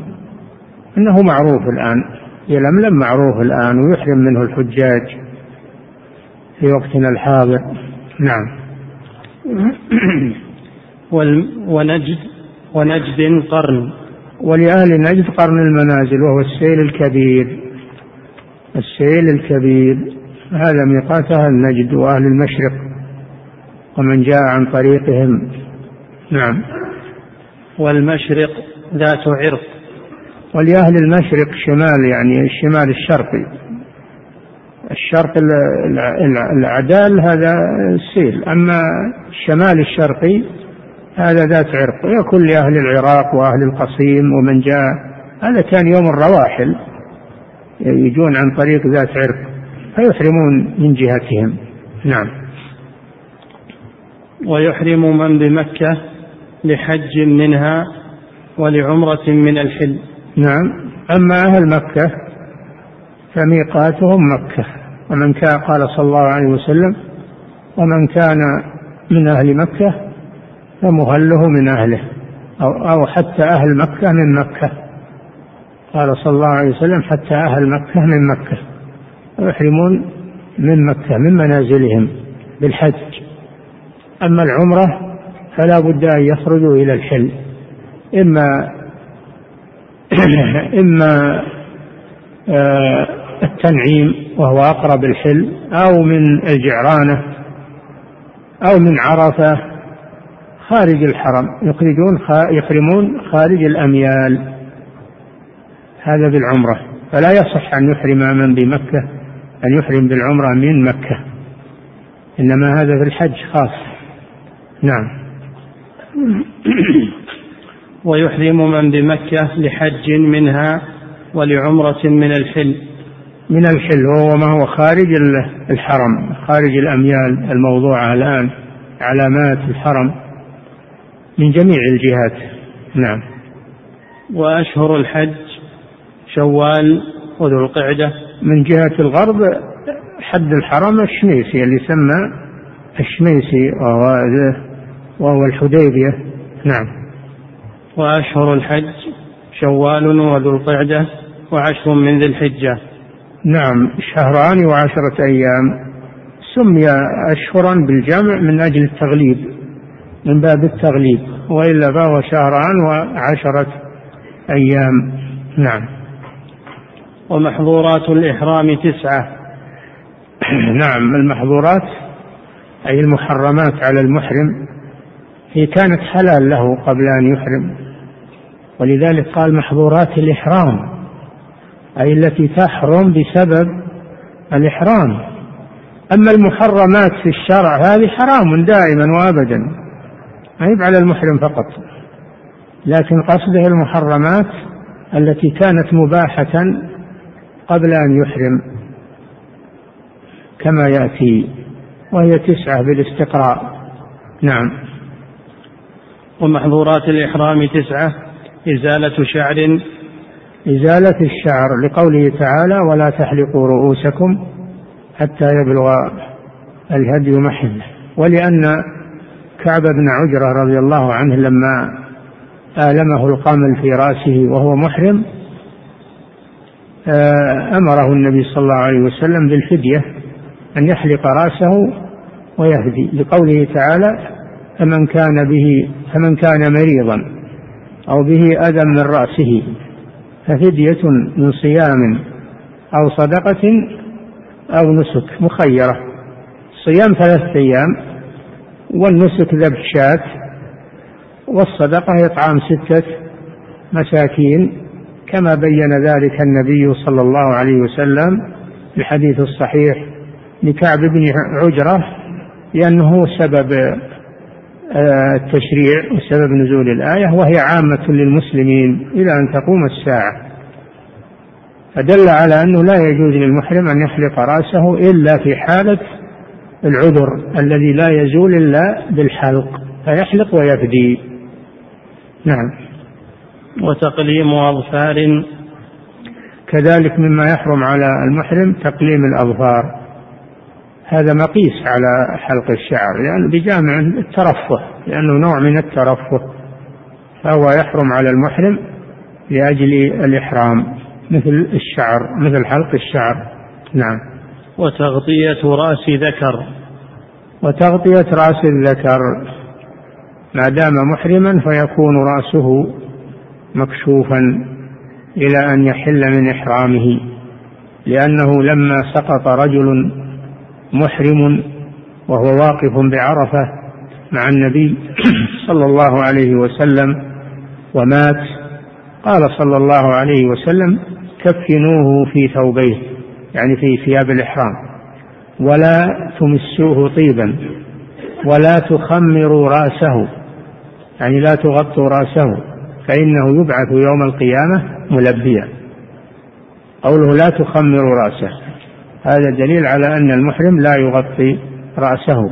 أنه معروف الآن. يلملم معروف الآن ويحرم منه الحجاج في وقتنا الحاضر. نعم. <coughs> ونجد ونجد قرن. ولأهل نجد قرن المنازل وهو السيل الكبير. السيل الكبير هذا ميقات أهل نجد وأهل المشرق ومن جاء عن طريقهم. نعم. والمشرق ذات عرق. ولأهل المشرق شمال يعني الشمال الشرقي. الشرق العدال هذا السيل أما الشمال الشرقي هذا ذات عرق. ويكون لأهل العراق وأهل القصيم ومن جاء هذا كان يوم الرواحل. يجون عن طريق ذات عرق فيحرمون من جهتهم. نعم. ويحرم من بمكة لحج منها ولعمرة من الحل. نعم. أما أهل مكة فميقاتهم مكة. ومن كان قال صلى الله عليه وسلم ومن كان من أهل مكة فمهله من أهله أو, أو حتى أهل مكة من مكة. قال صلى الله عليه وسلم حتى أهل مكة من مكة. ويحرمون من مكة من منازلهم بالحج. أما العمرة فلا بد أن يخرجوا إلى الحل. إما <coughs> إما آه، التنعيم وهو أقرب الحل أو من الجعرانة أو من عرفة خارج الحرم. يخرجون يحرمون خارج الأميال. هذا بالعمرة. فلا يصح أن يحرم من بمكة أن يحرم بالعمرة من مكة. إنما هذا في الحج خاص. نعم. <clears throat> ويحرم من بمكة لحج منها ولعمرة من الحل. من الحل وهو ما هو خارج الحرم خارج الأميال الموضوعة الآن علامات الحرم من جميع الجهات. نعم. وأشهر الحج شوال وذو القعدة. من جهة الغرب حد الحرم الشميسي اللي يسمى الشميسي وهو, وهو الحديبية. نعم. وأشهر الحج شوال وذو القعدة وعشر من ذي الحجة. نعم. شهران وعشرة أيام. سمي أشهرا بالجمع من أجل التغليب من باب التغليب وإلا فهو شهران وعشرة أيام. نعم. ومحظورات الإحرام تسعة. <clears throat> نعم المحظورات أي المحرمات على المحرم هي كانت حلال له قبل أن يحرم ولذلك قال محظورات الإحرام أي التي تحرم بسبب الإحرام. أما المحرمات في الشرع هذه حرام دائما وأبدا ما هي على المحرم فقط لكن قصده المحرمات التي كانت مباحة قبل أن يحرم كما يأتي وهي تسعة بالاستقراء. نعم. ومحظورات الإحرام تسعة إزالة شعر. إزالة الشعر لقوله تعالى ولا تحلقوا رؤوسكم حتى يبلغ الهدي محله. ولأن كعب بن عجرة رضي الله عنه لما آلمه القمل في رأسه وهو محرم أمره النبي صلى الله عليه وسلم بالفدية أن يحلق رأسه ويهدي لقوله تعالى فمن كان به فمن كان مريضا أو به أذى من رأسه ففدية من صيام أو صدقة أو نسك مخيرة. صيام ثلاثة أيام والنسك ذبح شاة والصدقة إطعام ستة مساكين كما بين ذلك النبي صلى الله عليه وسلم في الحديث الصحيح لكعب بن عجرة لأنه سبب آه، التشريع وسبب نزول الآية وهي عامة للمسلمين إلى أن تقوم الساعة. فدل على أنه لا يجوز للمحرم أن يحلق رأسه إلا في حالة العذر الذي لا يزول إلا بالحلق فيحلق ويفدي نعم. وتقليم أظفار. كذلك مما يحرم على المحرم تقليم الأظفار. هذا مقيس على حلق الشعر لأنه بجامع الترفه لأنه نوع من الترفه فهو يحرم على المحرم لأجل الإحرام مثل الشعر مثل حلق الشعر. نعم. وتغطية رأس ذكر. وتغطية رأس الذكر. ما دام محرما فيكون رأسه مكشوفا إلى أن يحل من إحرامه لأنه لما سقط رجل محرم وهو واقف بعرفة مع النبي <clears throat> صلى الله عليه وسلم ومات قال صلى الله عليه وسلم كفنوه في ثوبيه يعني في ثياب الإحرام ولا تمسوه طيبا ولا تخمروا رأسه يعني لا تغطوا رأسه. فإنه يبعث يوم القيامة ملبيا. قوله لا تخمروا رأسه. هذا دليل على أن المحرم لا يغطي رأسه.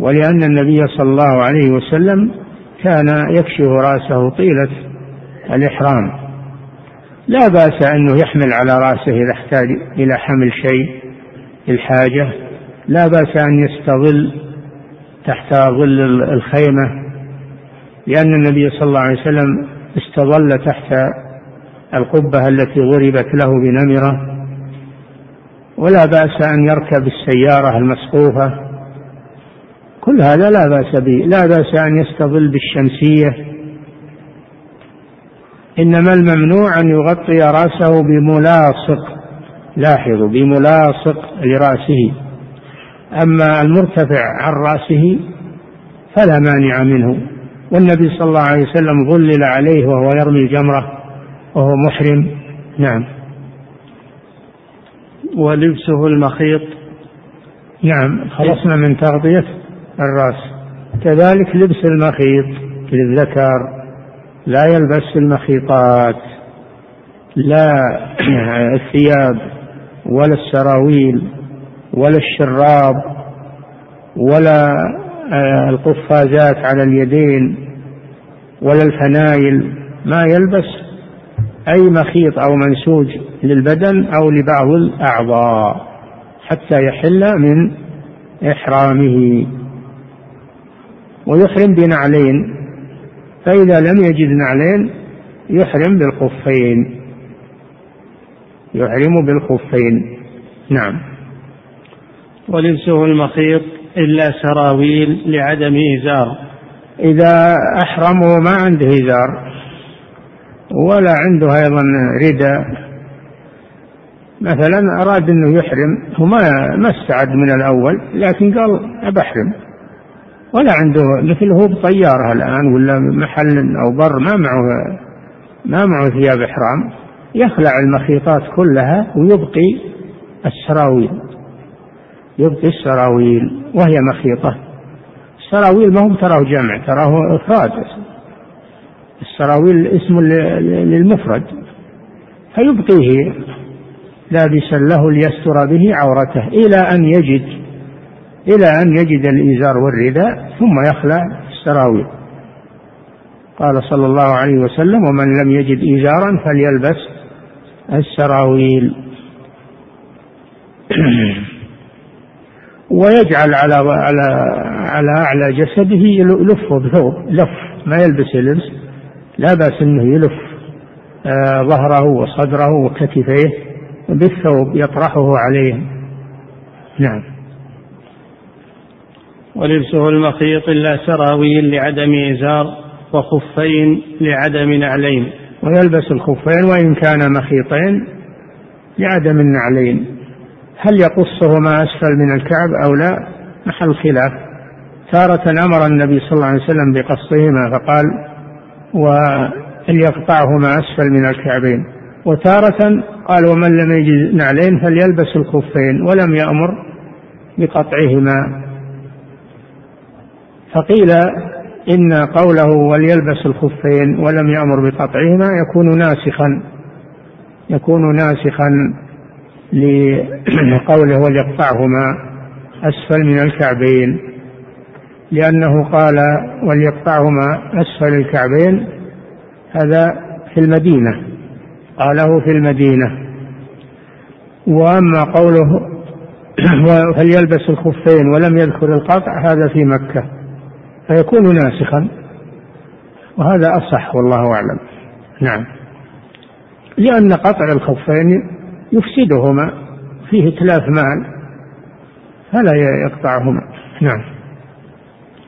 ولأن النبي صلى الله عليه وسلم كان يكشف رأسه طيلة الإحرام. لا بأس أنه يحمل على رأسه إذا احتاج إلى حمل شيء الحاجة. لا بأس أن يستظل تحت ظل الخيمة. لأن النبي صلى الله عليه وسلم استظل تحت القبة التي ضربت له بنمرة. ولا بأس أن يركب السيارة المسقوفة. كل هذا لا بأس به. لا بأس أن يستظل بالشمسية. إنما الممنوع أن يغطي رأسه بملاصق. لاحظوا بملاصق لرأسه. أما المرتفع عن رأسه فلا مانع منه. والنبي صلى الله عليه وسلم ظلل عليه وهو يرمي الجمرة وهو محرم. نعم. ولبسه المخيط. نعم. خلصنا من تغطية الرأس. كذلك لبس المخيط للذكر. لا يلبس المخيطات. لا <clears throat> الثياب ولا السراويل ولا الشراب ولا القفازات على اليدين ولا الفنايل ما يلبس أي مخيط أو منسوج للبدن أو لبعض الأعضاء حتى يحل من إحرامه. ويحرم بنعلين فإذا لم يجد نعلين يحرم بالخفين. يحرم بالخفين. نعم. ولبسه المخيط إلا سراويل لعدم إزار. إذا أحرموا ما عنده إزار ولا عنده أيضا رداء مثلا أراد أنه يحرم هو ما ما استعد من الأول لكن قال أبحرم ولا عنده مثل هو بطيارة الآن ولا محل أو بر ما معه ما معه ثياب إحرام. يخلع المخيطات كلها ويبقي السراويل. يبقي السراويل وهي مخيطة. السراويل ما هو تراه جمع تراه إفراد. السراويل اسم للمفرد. فيبقيه. لابسا له ليستر به عورته إلى أن يجد إلى أن يجد الإزار والرداء ثم يخلع السراويل. قال صلى الله عليه وسلم ومن لم يجد إزارا فليلبس السراويل. <clears throat> ويجعل على على على أعلى جسده يلفه بثوب لف ما يلبس لبس لا بأس إنه يلف آه ظهره وصدره وكتفيه بالثوب يطرحه عليه. نعم. ولبسه المخيط الا سراويل لعدم إزار وخفين لعدم نعلين. ويلبس الخفين وإن كان مخيطين لعدم النعلين. هل يقصهما أسفل من الكعب أو لا؟ محل خلاف تارة أمر النبي صلى الله عليه وسلم بقصهما فقال وليقطعهما أسفل من الكعبين؟ وتارة قال ومن لم يجد نعلين فليلبس الخفين ولم يأمر بقطعهما. فقيل إن قوله وليلبس الخفين ولم يأمر بقطعهما يكون ناسخا يكون ناسخا لقوله وليقطعهما أسفل من الكعبين لأنه قال وليقطعهما أسفل الكعبين هذا في المدينة قاله في المدينة. وأما قوله <clears throat> فليلبس الخفين ولم يذكر القطع هذا في مكة فيكون ناسخا وهذا أصح والله أعلم. نعم. لأن قطع الخفين يفسدهما فيه اتلاف مال فلا يقطعهما. نعم.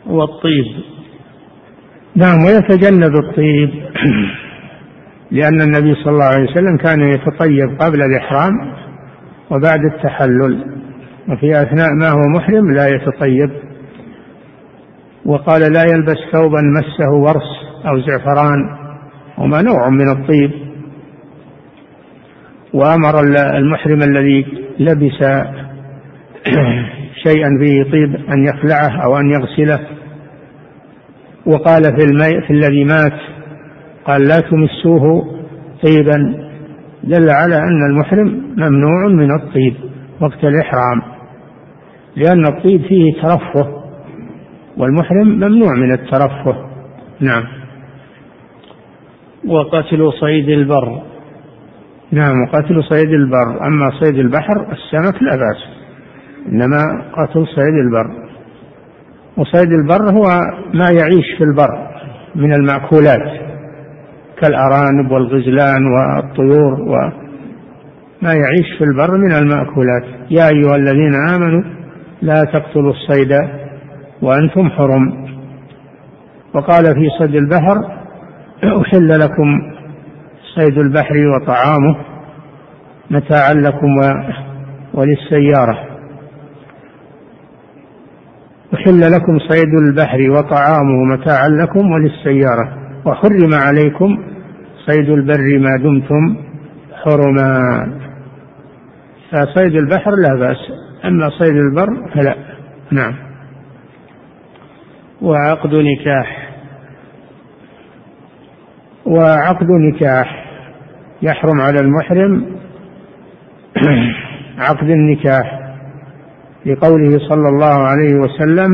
والطيب. نعم ويتجنب الطيب لأن النبي صلى الله عليه وسلم كان يتطيب قبل الإحرام وبعد التحلل وفي أثناء ما هو محرم لا يتطيب. وقال لا يلبس ثوبا مسه ورس أو زعفران. وما نوع من الطيب. وأمر المحرم الذي لبس <clears throat> شيئا فيه طيب أن يخلعه أو أن يغسله. وقال في الماء في الذي مات قال لا تمسوه طيبا. دل على أن المحرم ممنوع من الطيب وقت الإحرام لأن الطيب فيه ترفه والمحرم ممنوع من الترفه. نعم. وقتل صيد البر. نعم وقتل صيد البر. أما صيد البحر السمك لا بأس إنما قتل صيد البر. وصيد البر هو ما يعيش في البر من المأكولات كالأرانب والغزلان والطيور وما يعيش في البر من المأكولات. يا أيها الذين آمنوا لا تقتلوا الصيد وأنتم حرم. وقال في صيد البحر أحل لكم صيد البحر وطعامه متاعا لكم وللسيارة. أحل لكم صيد البحر وطعامه متاعا لكم وللسيارة. وحرم عليكم صيد البر ما دمتم حرما. فصيد البحر لا بأس أما صيد البر فلا. نعم. وعقد نكاح. وعقد نكاح. يحرم على المحرم <clears throat> عقد النكاح لقوله صلى الله عليه وسلم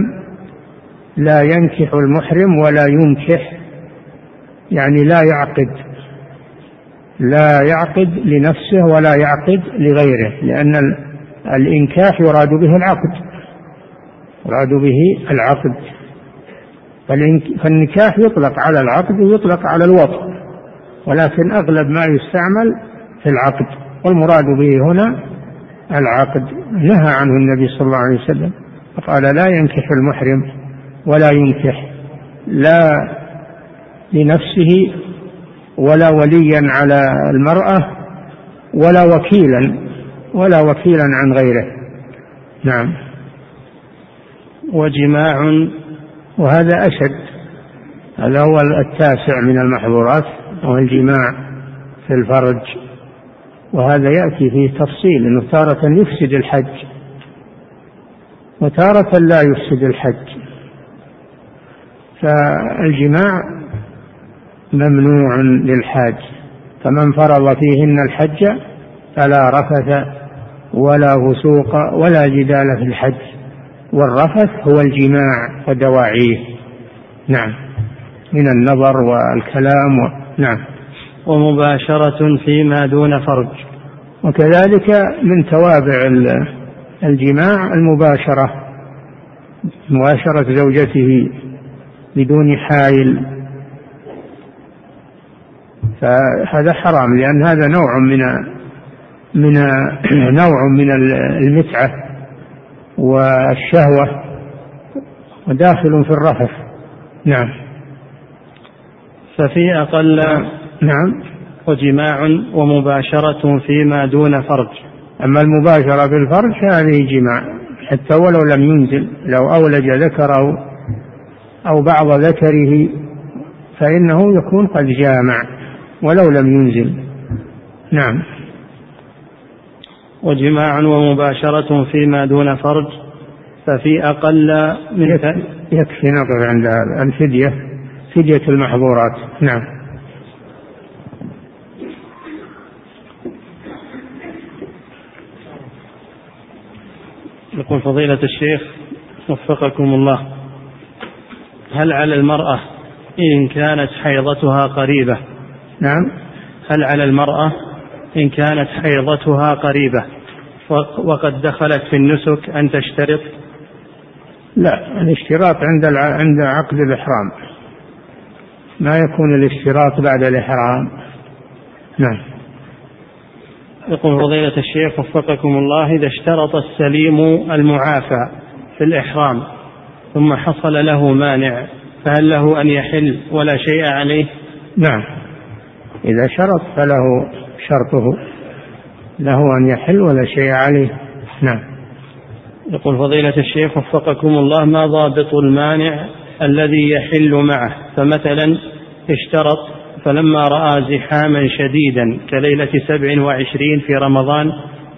لا ينكح المحرم ولا ينكح يعني لا يعقد لا يعقد لنفسه ولا يعقد لغيره لأن الإنكاح يراد به العقد يراد به العقد فالنكاح يطلق على العقد ويطلق على الوطء ولكن أغلب ما يستعمل في العقد والمراد به هنا العقد نهى عنه النبي صلى الله عليه وسلم فقال لا ينكح المحرم ولا ينكح لا لنفسه ولا وليا على المرأة ولا وكيلا ولا وكيلا عن غيره. نعم. وجماع وهذا أشد هذا هو التاسع من المحظورات. وهو الجماع في الفرج. وهذا يأتي فيه تفصيل أنه تارة يفسد الحج. وتارة لا يفسد الحج. فالجماع ممنوع للحاج. فمن فرض فيهن الحج فلا رفث ولا فسوق ولا جدال في الحج. والرفث هو الجماع ودواعيه. نعم. من النظر والكلام. نعم. ومباشرة فيما دون فرج. وكذلك من توابع الجماع المباشرة مباشرة زوجته بدون حائل فهذا حرام لأن هذا نوع من من نوع من المتعة والشهوة وداخل في الرفث. نعم. ففي أقل نعم. وجماع ومباشرة فيما دون فرج. أما المباشرة بالفرج هذه جماع. حتى ولو لم ينزل لو أولج ذكره أو بعض ذكره فإنه يكون قد جامع ولو لم ينزل. نعم. وجماع ومباشرة فيما دون فرج ففي أقل من يكفي نقف عند الفدية. فدية المحظورات. نعم. يقول فضيلة الشيخ وفقكم الله هل على المرأة إن كانت حيضتها قريبة؟ نعم. هل على المرأة إن كانت حيضتها قريبة وقد دخلت في النسك أن تشترط؟ لا الاشتراط عند عند عقد الإحرام. ما يكون الاشتراط بعد الإحرام. نعم. يقول فضيلة الشيخ وفقكم الله إذا اشترط السليم المعافى في الإحرام ثم حصل له مانع فهل له أن يحل ولا شيء عليه؟ نعم. إذا شرط فله شرطه له أن يحل ولا شيء عليه. نعم. يقول فضيلة الشيخ وفقكم الله ما ضابط المانع الذي يحل معه. فمثلا اشترط فلما رأى زحاما شديدا كليلة سبع وعشرين في رمضان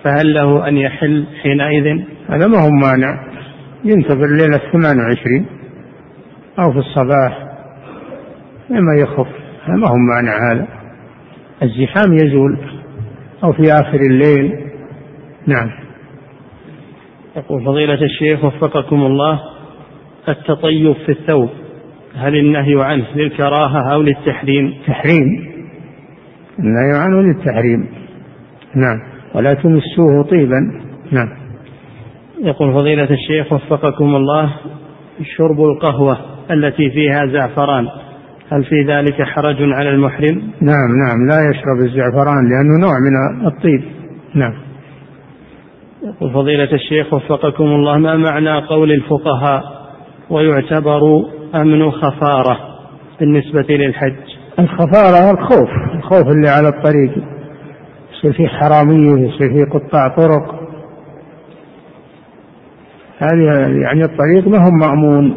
فهل له أن يحل حينئذ؟ هذا ما هو مانع. ينتظر ليلة ثمان وعشرين أو في الصباح. لما يخف. ما هو مانع هذا. الزحام يزول أو في آخر الليل. نعم. يقول فضيلة الشيخ وفقكم الله التطيب في الثوب. هل النهي عنه للكراهة أو للتحريم؟ تحريم. النهي عنه للتحريم. نعم. ولا تمسوه طيبا. نعم. يقول فضيلة الشيخ وفقكم الله شرب القهوة التي فيها زعفران هل في ذلك حرج على المحرم؟ نعم نعم. لا يشرب الزعفران لأنه نوع من الطيب. نعم. يقول فضيلة الشيخ وفقكم الله ما معنى قول الفقهاء ويعتبر أمن خفارة بالنسبة للحج. الخفارة الخوف الخوف اللي على الطريق يصير فيه حرامية يصير فيه قطاع طرق. هذه يعني الطريق ما هو مأمون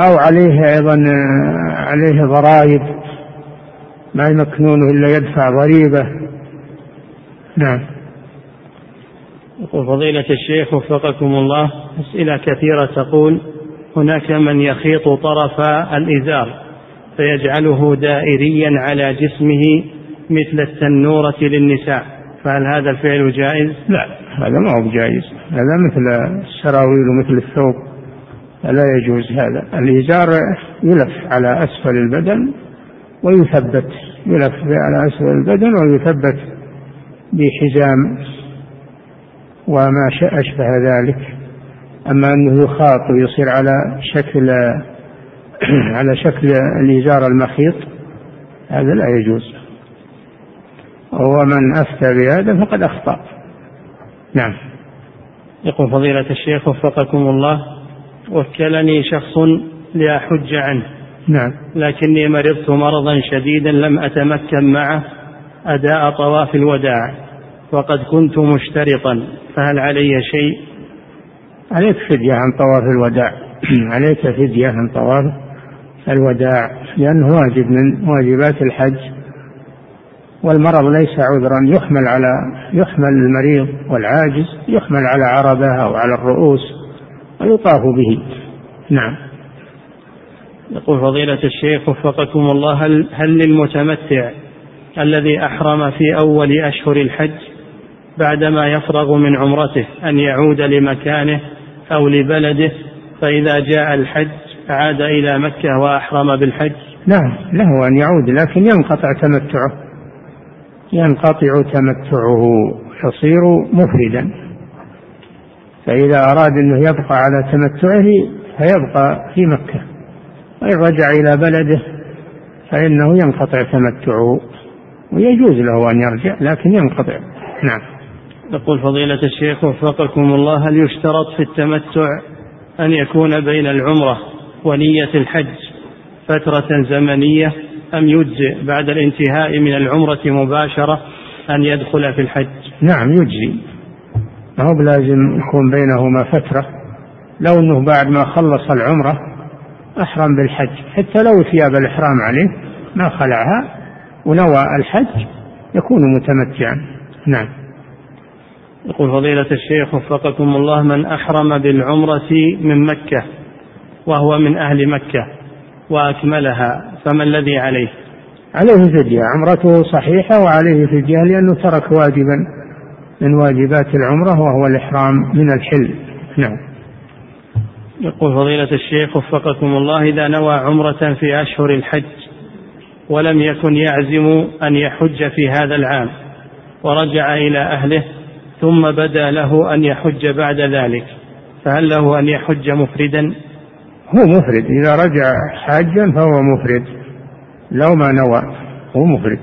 أو عليه أيضا عليه ضرائب ما يمكنونه إلا يدفع ضريبة. نعم. يقول فضيلة الشيخ وفقكم الله أسئلة كثيرة تقول هناك من يخيط طرف الإزار فيجعله دائريا على جسمه مثل التنورة للنساء فهل هذا الفعل جائز؟ لا هذا ما هو جائز هذا مثل السراويل ومثل الثوب لا يجوز هذا الإزار يلف على أسفل البدن ويثبت يلف على أسفل البدن ويثبت بحزام وما أشبه ذلك. أما أنه يخاط ويصير على شكل <clears throat> على شكل الإزار المخيط هذا لا يجوز. ومن أفتى بهذا فقد أخطأ. نعم. يقول فضيلة الشيخ وفقكم الله وكلني شخص لأحج عنه. نعم. لكني مرضت مرضا شديدا لم أتمكن معه أداء طواف الوداع. وقد كنت مشترطا فهل علي شيء؟ عليك فدية عن طواف الوداع. <clears throat> عليك فدية عن طواف الوداع لأنه واجب من واجبات الحج. والمرض ليس عذرا يحمل على يحمل المريض والعاجز يحمل على عربة أو على الرؤوس ويطاف به. نعم. يقول فضيلة الشيخ وفقكم الله هل, هل للمتمتع الذي أحرم في أول أشهر الحج؟ بعدما يفرغ من عمرته أن يعود لمكانه أو لبلده فإذا جاء الحج عاد إلى مكة وأحرم بالحج. نعم له أن يعود لكن ينقطع تمتعه. ينقطع تمتعه يصير مفردا فإذا أراد أنه يبقى على تمتعه فيبقى في مكة. وإن رجع إلى بلده فإنه ينقطع تمتعه. ويجوز له أن يرجع لكن ينقطع. نعم. يقول فضيلة الشيخ وفقكم الله هل يشترط في التمتع أن يكون بين العمرة ونية الحج فترة زمنية أم يجزئ بعد الانتهاء من العمرة مباشرة أن يدخل في الحج؟ نعم يجزي. ما هو بلازم يكون بينهما فترة. لو أنه بعد ما خلص العمرة أحرم بالحج. حتى لو ثياب الإحرام عليه ما خلعها ونوى الحج يكون متمتعا. نعم. يقول فضيلة الشيخ وفقكم الله من أحرم بالعمرة من مكة وهو من أهل مكة وأكملها فما الذي عليه؟ عليه فدية عمرته صحيحة وعليه فدية لأنه ترك واجبا من واجبات العمرة وهو الإحرام من الحل. نعم. يقول فضيلة الشيخ وفقكم الله إذا نوى عمرة في أشهر الحج ولم يكن يعزم أن يحج في هذا العام ورجع إلى أهله ثم بدا له أن يحج بعد ذلك. فهل له أن يحج مفردا؟ هو مفرد. إذا رجع حاجا فهو مفرد. لو ما نوى هو مفرد.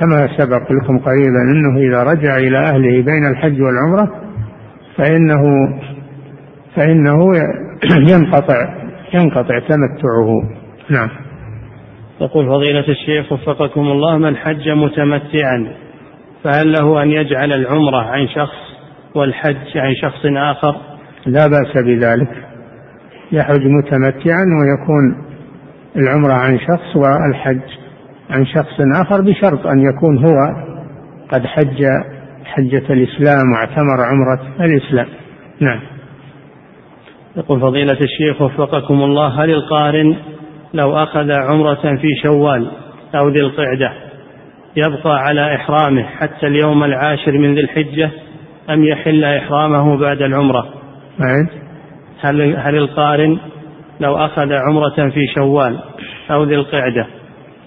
كما سبق لكم قريبا أنه إذا رجع إلى أهله بين الحج والعمرة فإنه فإنه <clears throat> ينقطع ينقطع تمتعه. نعم. يقول فضيلة الشيخ وفقكم الله من حج متمتعا؟ فهل له أن يجعل العمرة عن شخص والحج عن شخص آخر؟ لا بأس بذلك. يحج متمتعا ويكون العمرة عن شخص والحج عن شخص آخر بشرط أن يكون هو قد حج حجة الإسلام واعتمر عمرة الإسلام. نعم. يقول فضيلة الشيخ وفقكم الله هل القارن لو أخذ عمرة في شوال أو ذي القعدة يبقى على إحرامه حتى اليوم العاشر من ذي الحجة أم يحل إحرامه بعد العمرة. هل, هل القارن لو أخذ عمرة في شوال أو ذي القعدة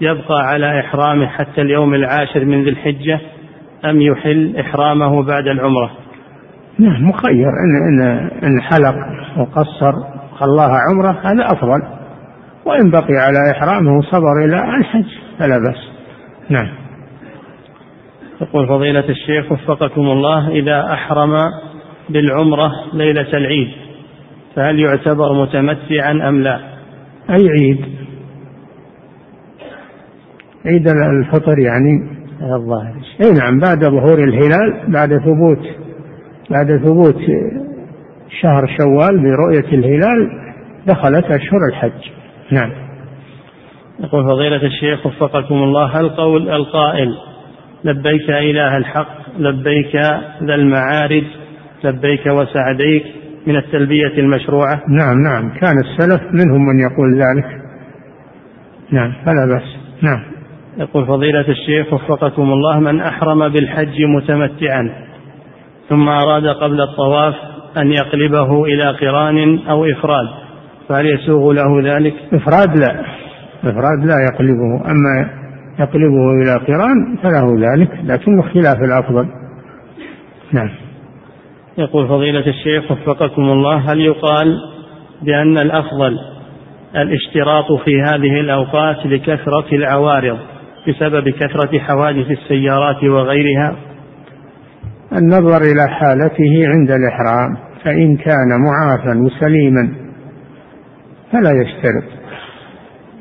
يبقى على إحرامه حتى اليوم العاشر من ذي الحجة أم يحل إحرامه بعد العمرة؟ نعم مخير. إن, إن, إن حلق وقصر خلاها عمرة هذا أفضل. وإن بقي على إحرامه صبر إلى الحج فلا بأس. نعم. يقول فضيلة الشيخ وفقكم الله إذا أحرم بالعمرة ليلة العيد فهل يعتبر متمتعا أم لا؟ أي عيد؟ عيد الفطر يعني؟ الظاهر. أي نعم بعد ظهور الهلال بعد ثبوت بعد ثبوت شهر شوال برؤية الهلال دخلت أشهر الحج. نعم. يقول فضيلة الشيخ وفقكم الله هل قول القائل لبيك إله الحق لبيك ذا المعارج لبيك وسعديك من التلبية المشروعة. نعم نعم. كان السلف منهم من يقول ذلك. نعم فلا بأس. نعم. يقول فضيلة الشيخ وفقكم الله من أحرم بالحج متمتعا ثم أراد قبل الطواف أن يقلبه إلى قران أو إفراد فهل يسوغ له ذلك؟ إفراد لا. إفراد لا يقلبه. أما يقلبه إلى قران فله ذلك لكنه خلاف الأفضل. نعم. يقول فضيلة الشيخ وفقكم الله هل يقال بأن الأفضل الاشتراط في هذه الأوقات لكثرة العوارض بسبب كثرة حوادث السيارات وغيرها؟ النظر إلى حالته عند الإحرام فإن كان معافى وسليما فلا يشترط.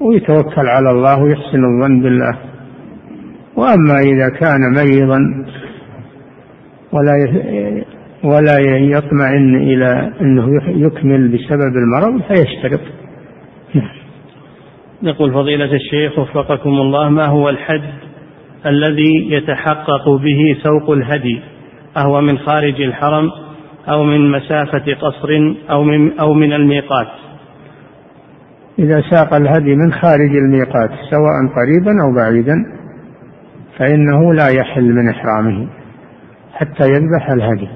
ويتوكل على الله ويحسن الظن بالله. وأما إذا كان مريضا ولا ولا يطمئن إلى أنه يكمل بسبب المرض فيشترط. يقول فضيلة الشيخ وفقكم الله ما هو الحد الذي يتحقق به سوق الهدي؟ أهو من خارج الحرم أو من مسافة قصر أو من, أو من الميقات. إذا ساق الهدي من خارج الميقات سواء قريبا أو بعيدا فإنه لا يحل من إحرامه حتى يذبح الهدي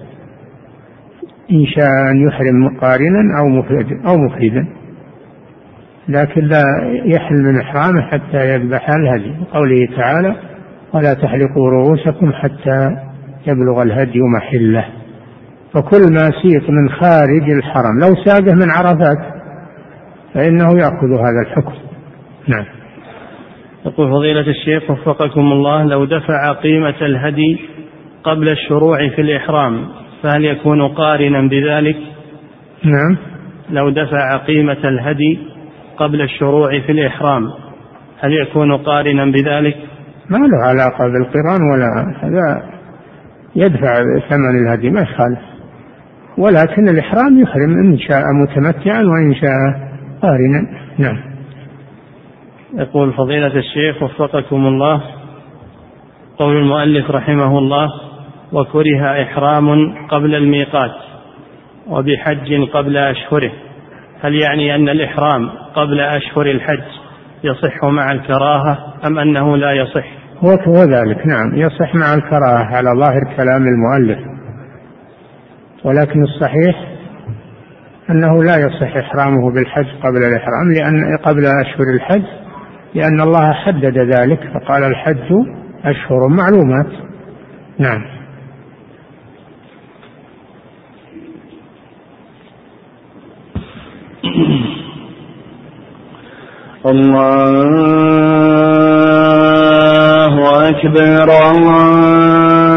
إن شاء أن يحرم قارنا أو مفردا أو مفردا لكن لا يحل من إحرامه حتى يذبح الهدي. قوله تعالى ولا تحلقوا رؤوسكم حتى يبلغ الهدي محله. فكل ما سيق من خارج الحرم لو ساقه من عرفات فإنه يأخذ هذا الحكم. نعم. يقول فضيلة الشيخ وفقكم الله لو دفع قيمة الهدي قبل الشروع في الإحرام فهل يكون قارنا بذلك؟ نعم. لو دفع قيمة الهدي قبل الشروع في الإحرام هل يكون قارنا بذلك؟ ما له علاقة بالقرآن ولا هذا. يدفع ثمن الهدي ما يخالف. ولكن الإحرام يحرم إن شاء متمتعا وإن شاء قارنا نعم. يقول فضيلة الشيخ وفقكم الله قول المؤلف رحمه الله وكره إحرام قبل الميقات وبحج قبل أشهره. هل يعني أن الإحرام قبل أشهر الحج يصح مع الكراهة أم أنه لا يصح؟ هو ذلك نعم يصح مع الكراهة على ظاهر كلام المؤلف. ولكن الصحيح أنه لا يصح إحرامه بالحج قبل الإحرام لأن قبل أشهر الحج لأن الله حدد ذلك فقال الحج أشهر معلومات. نعم. الله أكبر الله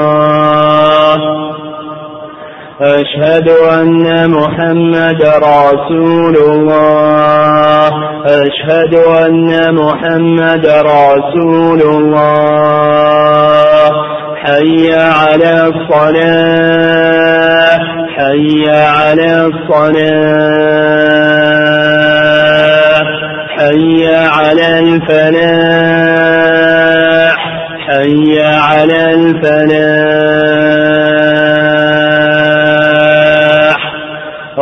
أشهد أن محمد رسول الله. أشهد أن محمد رسول الله. حي على الصلاة. حي على الصلاة. حي على الفلاح. حي على الفلاح.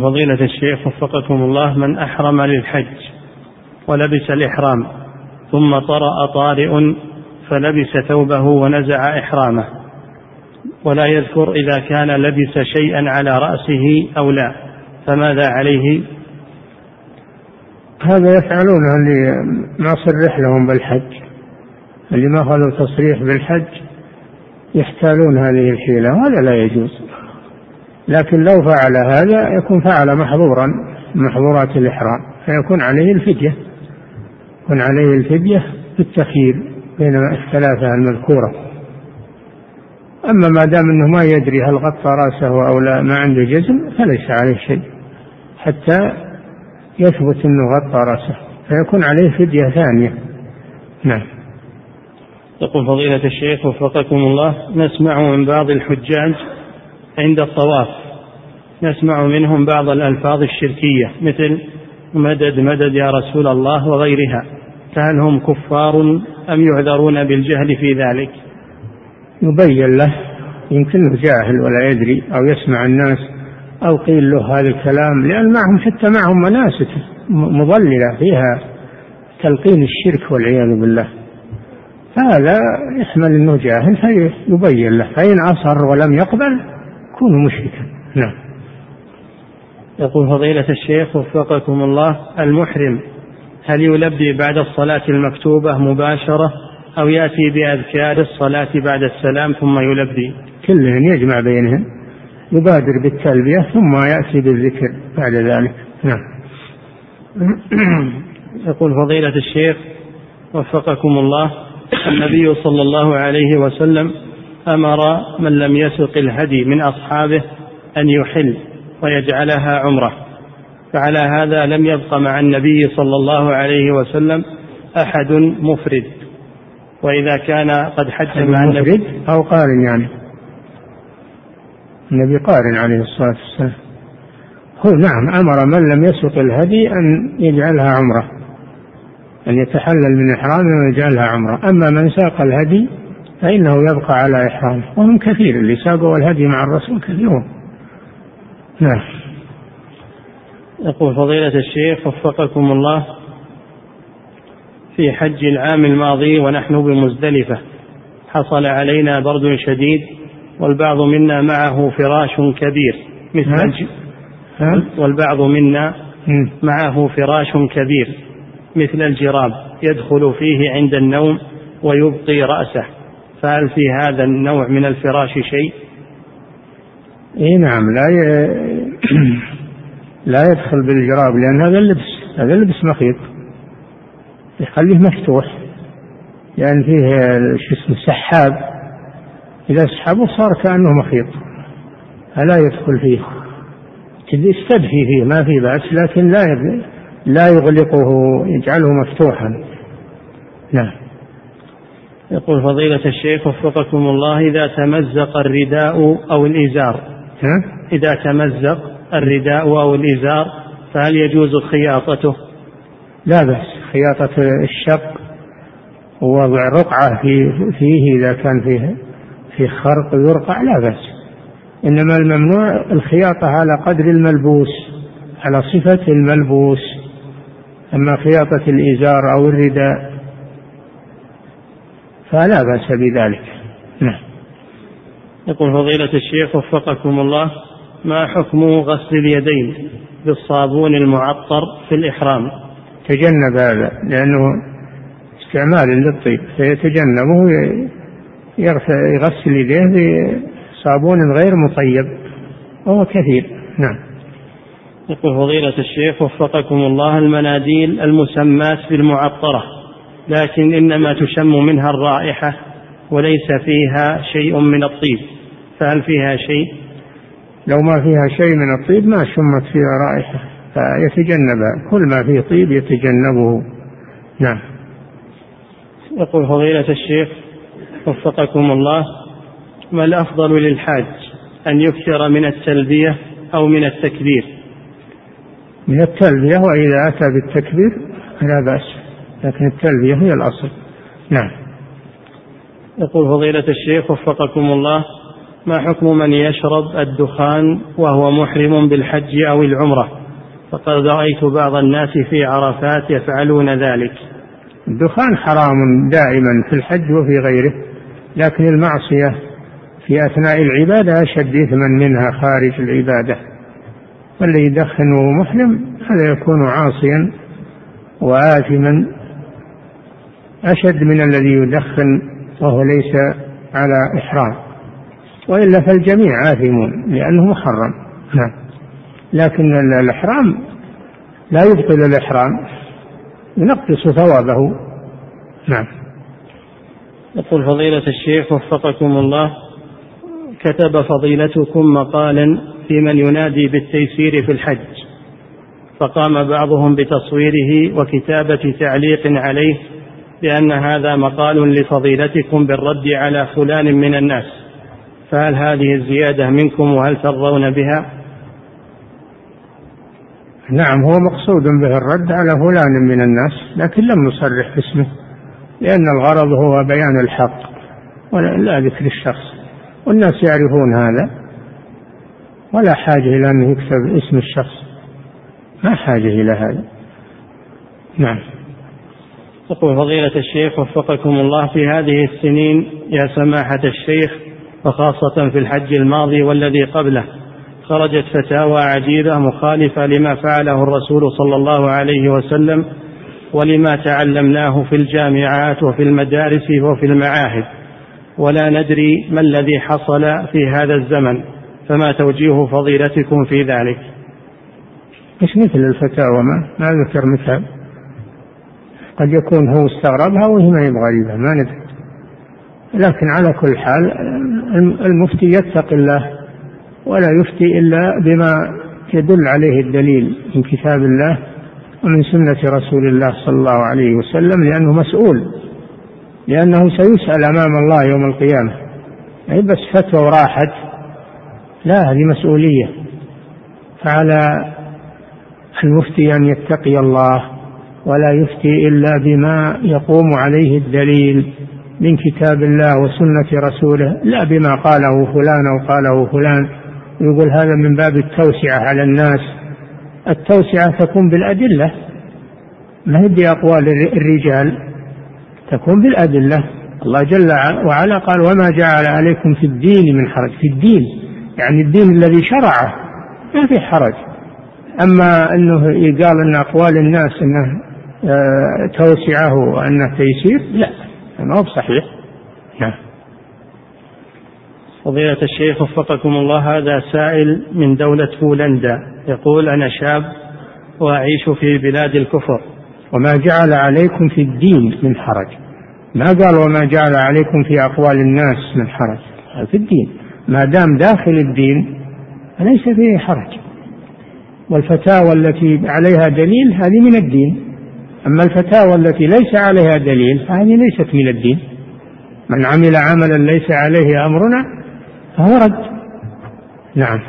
فضيلة الشيخ وفقكم الله من أحرم للحج ولبس الإحرام ثم طرأ طارئ فلبس ثوبه ونزع إحرامه ولا يذكر إذا كان لبس شيئا على رأسه أو لا فماذا عليه؟ هذا يفعلونه اللي ما صرح لهم بالحج اللي ما أخذوا تصريح بالحج يحتالون هذه الحيلة وهذا لا يجوز. لكن لو فعل هذا يكون فعل محظورا محظورات الإحرام فيكون عليه الفدية يكون عليه الفدية بالتخيير بين الثلاثة المذكورة. أما ما دام أنه ما يدري هل غطى رأسه أو لا ما عنده جزم فليس عليه شيء حتى يثبت أنه غطى رأسه فيكون عليه فدية ثانية. نعم. يقول فضيلة الشيخ وفقكم الله نسمع من بعض الحجاج عند الطواف. نسمع منهم بعض الألفاظ الشركية مثل مدد مدد يا رسول الله وغيرها. فهل هم كفار أم يعذرون بالجهل في ذلك؟ يبين له يمكنه جاهل ولا يدري أو يسمع الناس أو قيل له هذا الكلام لأن معهم حتى معهم مناسك مضللة فيها تلقين الشرك والعياذ بالله. هذا يحمل إنه جاهل فيبين له. فإن اصر ولم يقبل يكون مشركا. نعم. يقول فضيلة الشيخ وفقكم الله المحرم هل يلبي بعد الصلاة المكتوبة مباشرة أو يأتي بأذكار الصلاة بعد السلام ثم يلبي؟ كلهن يجمع بينهن يبادر بالتلبية ثم يأتي بالذكر بعد ذلك. نعم. <clears throat> يقول فضيلة الشيخ وفقكم الله النبي صلى الله عليه وسلم أمر من لم يسق الهدي من أصحابه أن يحل ويجعلها عمرة. فعلى هذا لم يبق مع النبي صلى الله عليه وسلم أحد مفرد. وإذا كان قد حج مع النبي أو قارن يعني. النبي قارن عليه الصلاة والسلام. هو نعم أمر من لم يسق الهدي أن يجعلها عمرة أن يتحلل من إحرامه ويجعلها عمرة. أما من ساق الهدي فإنه يبقى على إحرامه. وهم كثير اللي ساقوا الهدي مع الرسول كثيرون نعم. يقول فضيلة الشيخ وفقكم الله في حج العام الماضي ونحن بمزدلفة حصل علينا برد شديد والبعض منا معه فراش كبير مثل والبعض منا معه فراش كبير مثل الجراب يدخل فيه عند النوم ويبقي رأسه. فهل في هذا النوع من الفراش شيء؟ اي نعم لا ي... <clears throat> لا يدخل بالجراب لأن هذا اللبس هذا اللبس مخيط. يخليه مفتوح. لأن يعني فيه شو اسمه سحاب. إذا سحبه صار كأنه مخيط. فلا يدخل فيه. يستدفي فيه ما في بأس لكن لا لا يغلقه يجعله مفتوحا. نعم. يقول فضيلة الشيخ وفقكم الله إذا تمزق الرداء أو الإزار؟ إذا تمزق الرداء أو الإزار فهل يجوز خياطته؟ لا بأس خياطة الشق ووضع رقعة في فيه إذا كان فيه في خرق يرقع لا بأس إنما الممنوع الخياطة على قدر الملبوس على صفة الملبوس أما خياطة الإزار أو الرداء فلا بأس بذلك. نعم. يقول فضيلة الشيخ وفقكم الله ما حكم غسل اليدين بالصابون المعطر في الإحرام؟ تجنب هذا لأنه استعمال للطيب فيتجنبه يغسل يديه بصابون غير مطيب وهو كثير. نعم. يقول فضيلة الشيخ وفقكم الله المناديل المسماة بالمعطرة. لكن إنما تشم منها الرائحة وليس فيها شيء من الطيب. فهل فيها شيء؟ لو ما فيها شيء من الطيب ما شمت فيها رائحة فيتجنبها كل ما فيه طيب يتجنبه. نعم. يقول فضيلة الشيخ وفقكم الله ما الأفضل للحاج أن يكثر من التلبية أو من التكبير؟ من التلبية وإذا أتى بالتكبير فلا بأس. لكن التلبية هي الأصل. نعم. يقول فضيلة الشيخ وفقكم الله ما حكم من يشرب الدخان وهو محرم بالحج أو العمرة؟ فقد رأيت بعض الناس في عرفات يفعلون ذلك. الدخان حرام دائما في الحج وفي غيره لكن المعصية في أثناء العبادة أشد إثما منها خارج العبادة. والذي يدخن وهو محرم هذا يكون عاصيا وآثما أشد من الذي يدخن وهو ليس على إحرام. وإلا فالجميع آثمون لأنه محرم. نعم. لكن الإحرام لا يبطل الإحرام ينقص ثوابه. نعم. يقول فضيلة الشيخ وفقكم الله كتب فضيلتكم مقالا في من ينادي بالتيسير في الحج فقام بعضهم بتصويره وكتابة تعليق عليه بأن هذا مقال لفضيلتكم بالرد على فلان من الناس. فهل هذه الزيادة منكم وهل ترضون بها؟ نعم هو مقصود به الرد على فلان من الناس لكن لم نصرح باسمه لأن الغرض هو بيان الحق ولا ذكر الشخص. والناس يعرفون هذا ولا حاجة إلى أن يكتب اسم الشخص. ما حاجة إلى هذا. نعم. يقول فضيلة الشيخ وفقكم الله في هذه السنين يا سماحة الشيخ وخاصة في الحج الماضي والذي قبله. خرجت فتاوى عديدة مخالفة لما فعله الرسول صلى الله عليه وسلم ولما تعلمناه في الجامعات وفي المدارس وفي المعاهد. ولا ندري ما الذي حصل في هذا الزمن فما توجيه فضيلتكم في ذلك. مش مثل الفتاوى؟ ما, ما ذكر مثال. قد يكون هو استغربها وهي ما هي بغريبة ما ندري. لكن على كل حال المفتي يتقي الله ولا يفتي إلا بما يدل عليه الدليل من كتاب الله ومن سنة رسول الله صلى الله عليه وسلم لأنه مسؤول لأنه سيسأل أمام الله يوم القيامة. أي بس فتوى وراحت لا هذه مسؤولية. فعلى المفتي أن يتقي الله ولا يفتي إلا بما يقوم عليه الدليل من كتاب الله وسنة رسوله لا بما قاله فلان أو قاله فلان. يقول هذا من باب التوسعة على الناس. التوسعة تكون بالأدلة. ما هي بأقوال الرجال؟ تكون بالأدلة. الله جل وعلا قال وما جعل عليكم في الدين من حرج. في الدين يعني الدين الذي شرعه ما في حرج. أما أنه يقال أن أقوال الناس أنه توسعه وأنه تيسير؟ لا. ما هو صحيح نعم فضيلة الشيخ وفقكم الله هذا سائل من دولة بولندا يقول أنا شاب وأعيش في بلاد الكفر وما جعل عليكم في الدين من حرج. ما قال وما جعل عليكم في أقوال الناس من حرج؟ في الدين. ما دام داخل الدين فليس فيه حرج. والفتاوى التي عليها دليل هذه من الدين. أما الفتاوى التي ليس عليها دليل فهذه ليست من الدين. من عمل عملا ليس عليه أمرنا فهو رد. نعم.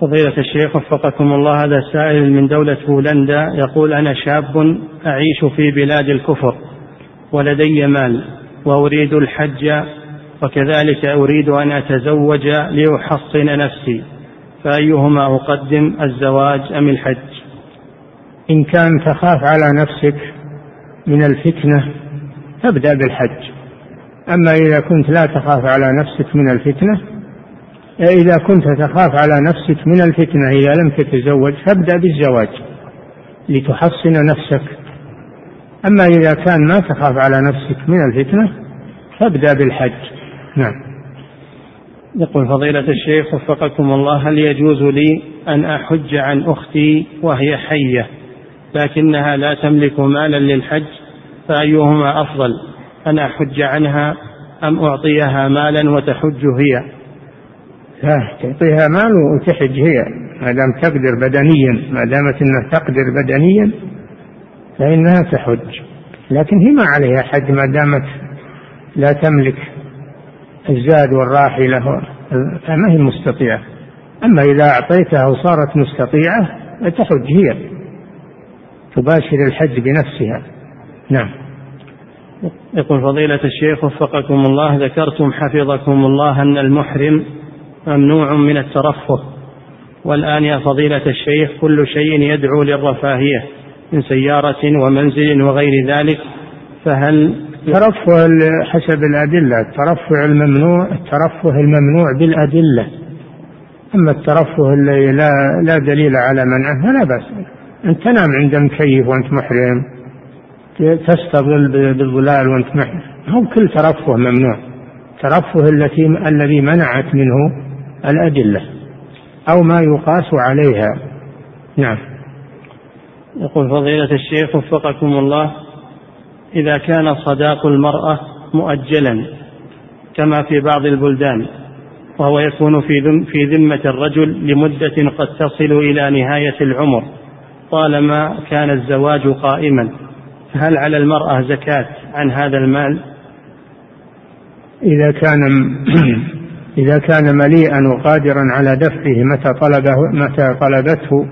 فضيلة الشيخ وفقكم الله هذا سائل من دولة بولندا يقول أنا شاب أعيش في بلاد الكفر ولدي مال وأريد الحج وكذلك أريد أن أتزوج لأحصن نفسي فأيهما أقدم الزواج أم الحج؟ إن كان تخاف على نفسك من الفتنة فابدأ بالحج. أما إذا كنت لا تخاف على نفسك من الفتنة إذا كنت تخاف على نفسك من الفتنة إذا لم تتزوج فابدأ بالزواج لتحصن نفسك. أما إذا كان ما تخاف على نفسك من الفتنة فابدأ بالحج. نعم. يقول فضيلة الشيخ وفقكم الله هل يجوز لي أن أحج عن أختي وهي حية؟ لكنها لا تملك مالا للحج فأيهما أفضل؟ أن أحج عنها أم أعطيها مالا وتحج هي؟ لا تعطيها مال وتحج هي. ما دام تقدر بدنيا ما دامت إنها تقدر بدنيا فإنها تحج. لكن هي ما عليها حج ما دامت لا تملك الزاد والراحلة. فما هي مستطيعة. أما إذا أعطيتها وصارت مستطيعة فتحج هي. تباشر الحج بنفسها. نعم. يقول فضيلة الشيخ وفقكم الله ذكرتم حفظكم الله أن المحرم ممنوع من الترفه. والآن يا فضيلة الشيخ كل شيء يدعو للرفاهية من سيارة ومنزل وغير ذلك فهل الترفه حسب الأدلة الترفع الممنوع الترفه الممنوع بالأدلة. أما الترفه الذي لا, لا دليل على منعه فلا بأس. أنت تنام عند مكيف وأنت محرم. تستظل بالظلال وأنت محرم. هو كل ترفه ممنوع. الترفه التي الذي منعت منه الأدلة أو ما يقاس عليها. نعم. يقول فضيلة الشيخ وفقكم الله إذا كان صداق المرأة مؤجلا كما في بعض البلدان وهو يكون في ذمة الرجل لمدة قد تصل إلى نهاية العمر طالما كان الزواج قائما هل على المرأة زكاة عن هذا المال؟ إذا كان <clears throat> إذا كان مليئا وقادرا على دفعه متى طلبه متى طلبته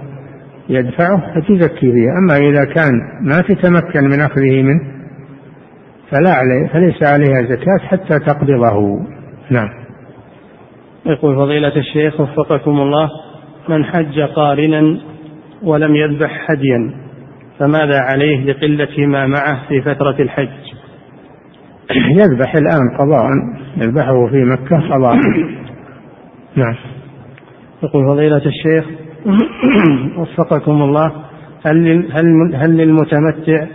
يدفعه فتزكي به أما إذا كان ما تتمكن من أخذه منه فلا عليه فليس عليها زكاة حتى تقبضه. نعم. يقول فضيلة الشيخ وفقكم الله من حج قارنا ولم يذبح هديا فماذا عليه لقلة ما معه في فترة الحج؟ <clears throat> يذبح الآن قضاء يذبحه في مكة قضاء. <clears throat> نعم. يقول فضيلة الشيخ <clears throat> وفقكم الله هل هل هل للمتمتع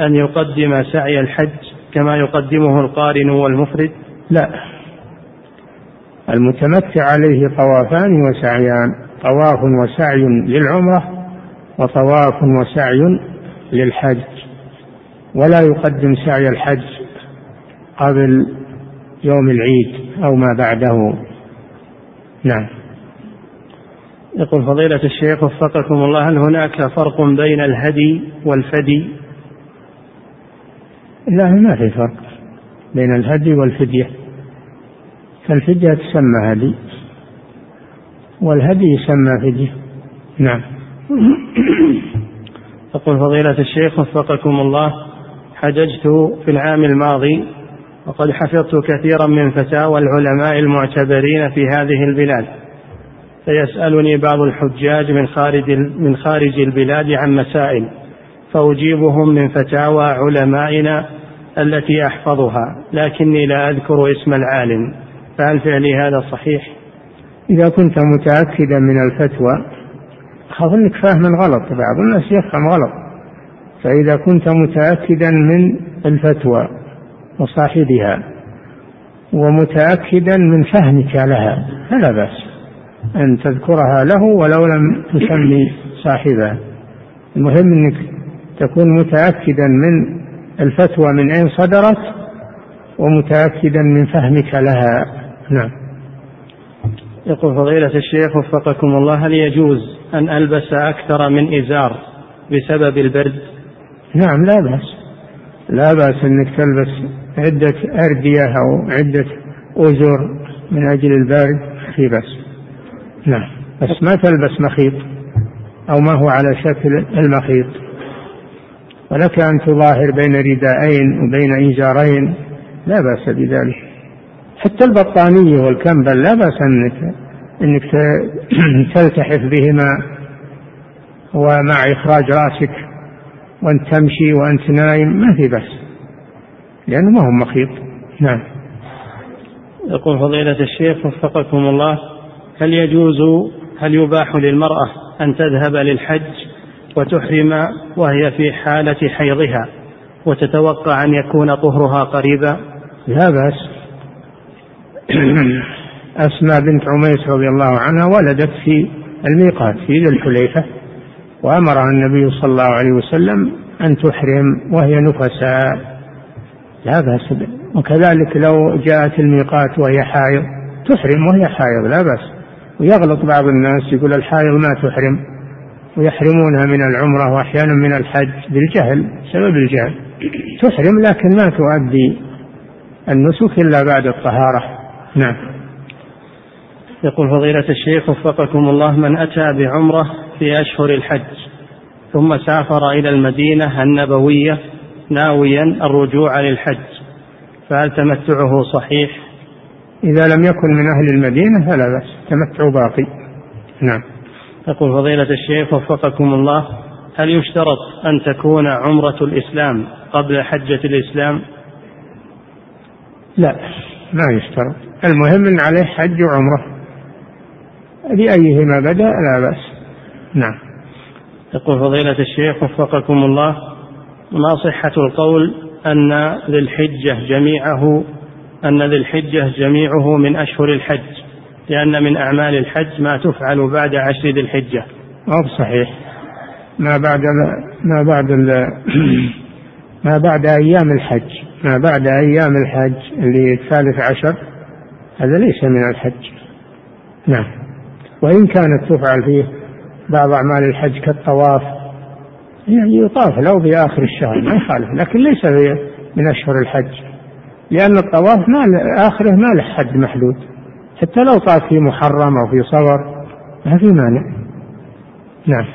أن يقدم سعي الحج كما يقدمه القارن والمفرد؟ لا. المتمتع عليه طوافان وسعيان طواف وسعي للعمرة وطواف وسعي للحج. ولا يقدم سعي الحج قبل يوم العيد أو ما بعده. نعم. يقول فضيلة الشيخ وفقكم الله هل هناك فرق بين الهدي والفدي؟ لا ما في فرق بين الهدي والفدية. فالفدية تسمى هدي والهدي يسمى فدية. نعم. <coughs> يقول فضيلة الشيخ وفقكم الله حججت في العام الماضي وقد حفظت كثيرا من فتاوى العلماء المعتبرين في هذه البلاد فيسألني بعض الحجاج من خارج من خارج البلاد عن مسائل فأجيبهم من فتاوى علمائنا التي أحفظها لكني لا أذكر اسم العالم فهل فعلي هذا صحيح؟ إذا كنت متأكدا من الفتوى أنك فاهم غلط بعض الناس يفهم غلط. فإذا كنت متأكدا من الفتوى وصاحبها ومتأكدا من فهمك لها فلا بأس أن تذكرها له ولو لم تسمي صاحبها. المهم أنك تكون متأكدا من الفتوى من أين صدرت ومتأكدا من فهمك لها. نعم. يقول فضيلة الشيخ وفقكم الله هل يجوز أن ألبس أكثر من إزار بسبب البرد؟ نعم لا بأس. لا بأس أنك تلبس عدة أردية أو عدة أزر من أجل البرد في بأس. نعم بس ما تلبس مخيط أو ما هو على شكل المخيط. ولك أن تظاهر بين رداءين وبين إزارين لا بأس بذلك. حتى البطانية والكمبل لا بأس أنك أنك <clears throat> تلتحف بهما ومع إخراج رأسك وأنت تمشي وأنت نايم ما في بأس لأنه ما هو مخيط. نعم. يقول فضيلة الشيخ وفقكم الله هل يجوز هل يباح للمرأة أن تذهب للحج وتحرم وهي في حالة حيضها وتتوقع أن يكون طهرها قريبا؟ لا بأس. <clears throat> أسماء بنت عميس رضي الله عنها ولدت في الميقات في ذي الحليفة وأمرها النبي صلى الله عليه وسلم أن تحرم وهي نفساء. لا بأس وكذلك لو جاءت الميقات وهي حائض تحرم وهي حائض لا بأس. ويغلط بعض الناس يقول الحائض ما تحرم. ويحرمونها من العمرة وأحيانا من الحج بالجهل سبب الجهل. تحرم لكن ما تؤدي النسك إلا بعد الطهارة. نعم. يقول فضيلة الشيخ وفقكم الله من أتى بعمرة في أشهر الحج ثم سافر إلى المدينة النبوية ناويا الرجوع للحج فهل تمتعه صحيح؟ إذا لم يكن من أهل المدينة فلا بأس تمتع باقي نعم يقول فضيلة الشيخ وفقكم الله هل يشترط أن تكون عمرة الإسلام قبل حجة الإسلام؟ لا ما يشترط المهم أن عليه حج وعمرة بأيهما بدأ لا بأس. نعم. يقول فضيلة الشيخ وفقكم الله ما صحة القول أن ذي الحجة جميعه أن ذي الحجة جميعه من أشهر الحج؟ لأن من أعمال الحج ما تفعل بعد عشر ذي الحجة. ما صحيح. ما بعد ما بعد <clears throat> ما بعد أيام الحج. ما بعد أيام الحج اللي الثالث عشر هذا ليس من الحج. نعم. وإن كانت تفعل فيه بعض أعمال الحج كالطواف يعني يطاف له في آخر الشهر ما يخالف لكن ليس من أشهر الحج. لأن الطواف ما آخره ما له حد محدود. حتى لو طاف في محرم أو في صور ما في مانع. نعم.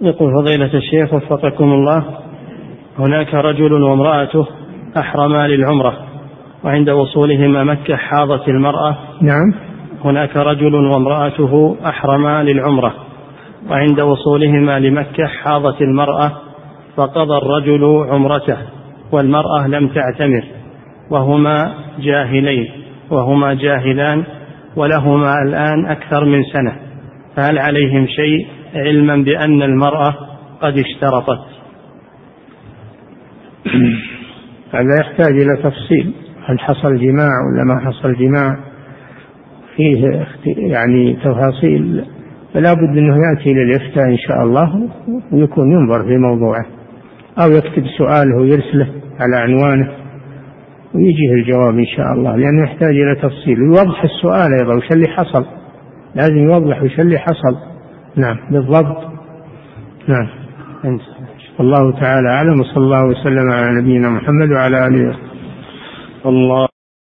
يقول فضيلة الشيخ وفقكم الله هناك رجل وامرأته أحرما للعمرة وعند وصولهما مكة حاضت المرأة نعم. هناك رجل وامرأته أحرما للعمرة وعند وصولهما لمكة حاضت المرأة فقضى الرجل عمرته والمرأة لم تعتمر وهما جاهلين وهما جاهلان ولهما الآن أكثر من سنة فهل عليهم شيء علما بأن المرأة قد اشترطت؟ هذا يحتاج إلى تفصيل هل حصل جماع ولا ما حصل جماع؟ فيه يعني تفاصيل فلا بد أنه يأتي للإفتاء إن شاء الله ويكون ينظر في موضوعه. أو يكتب سؤاله ويرسله على عنوانه ويجيه الجواب إن شاء الله لأنه يحتاج إلى تفصيل. ويوضح السؤال أيضا وش اللي حصل. لازم يوضح وش اللي حصل. نعم بالضبط. نعم. الله تعالى أعلم وصلى الله وسلم على نبينا محمد وعلى آله الله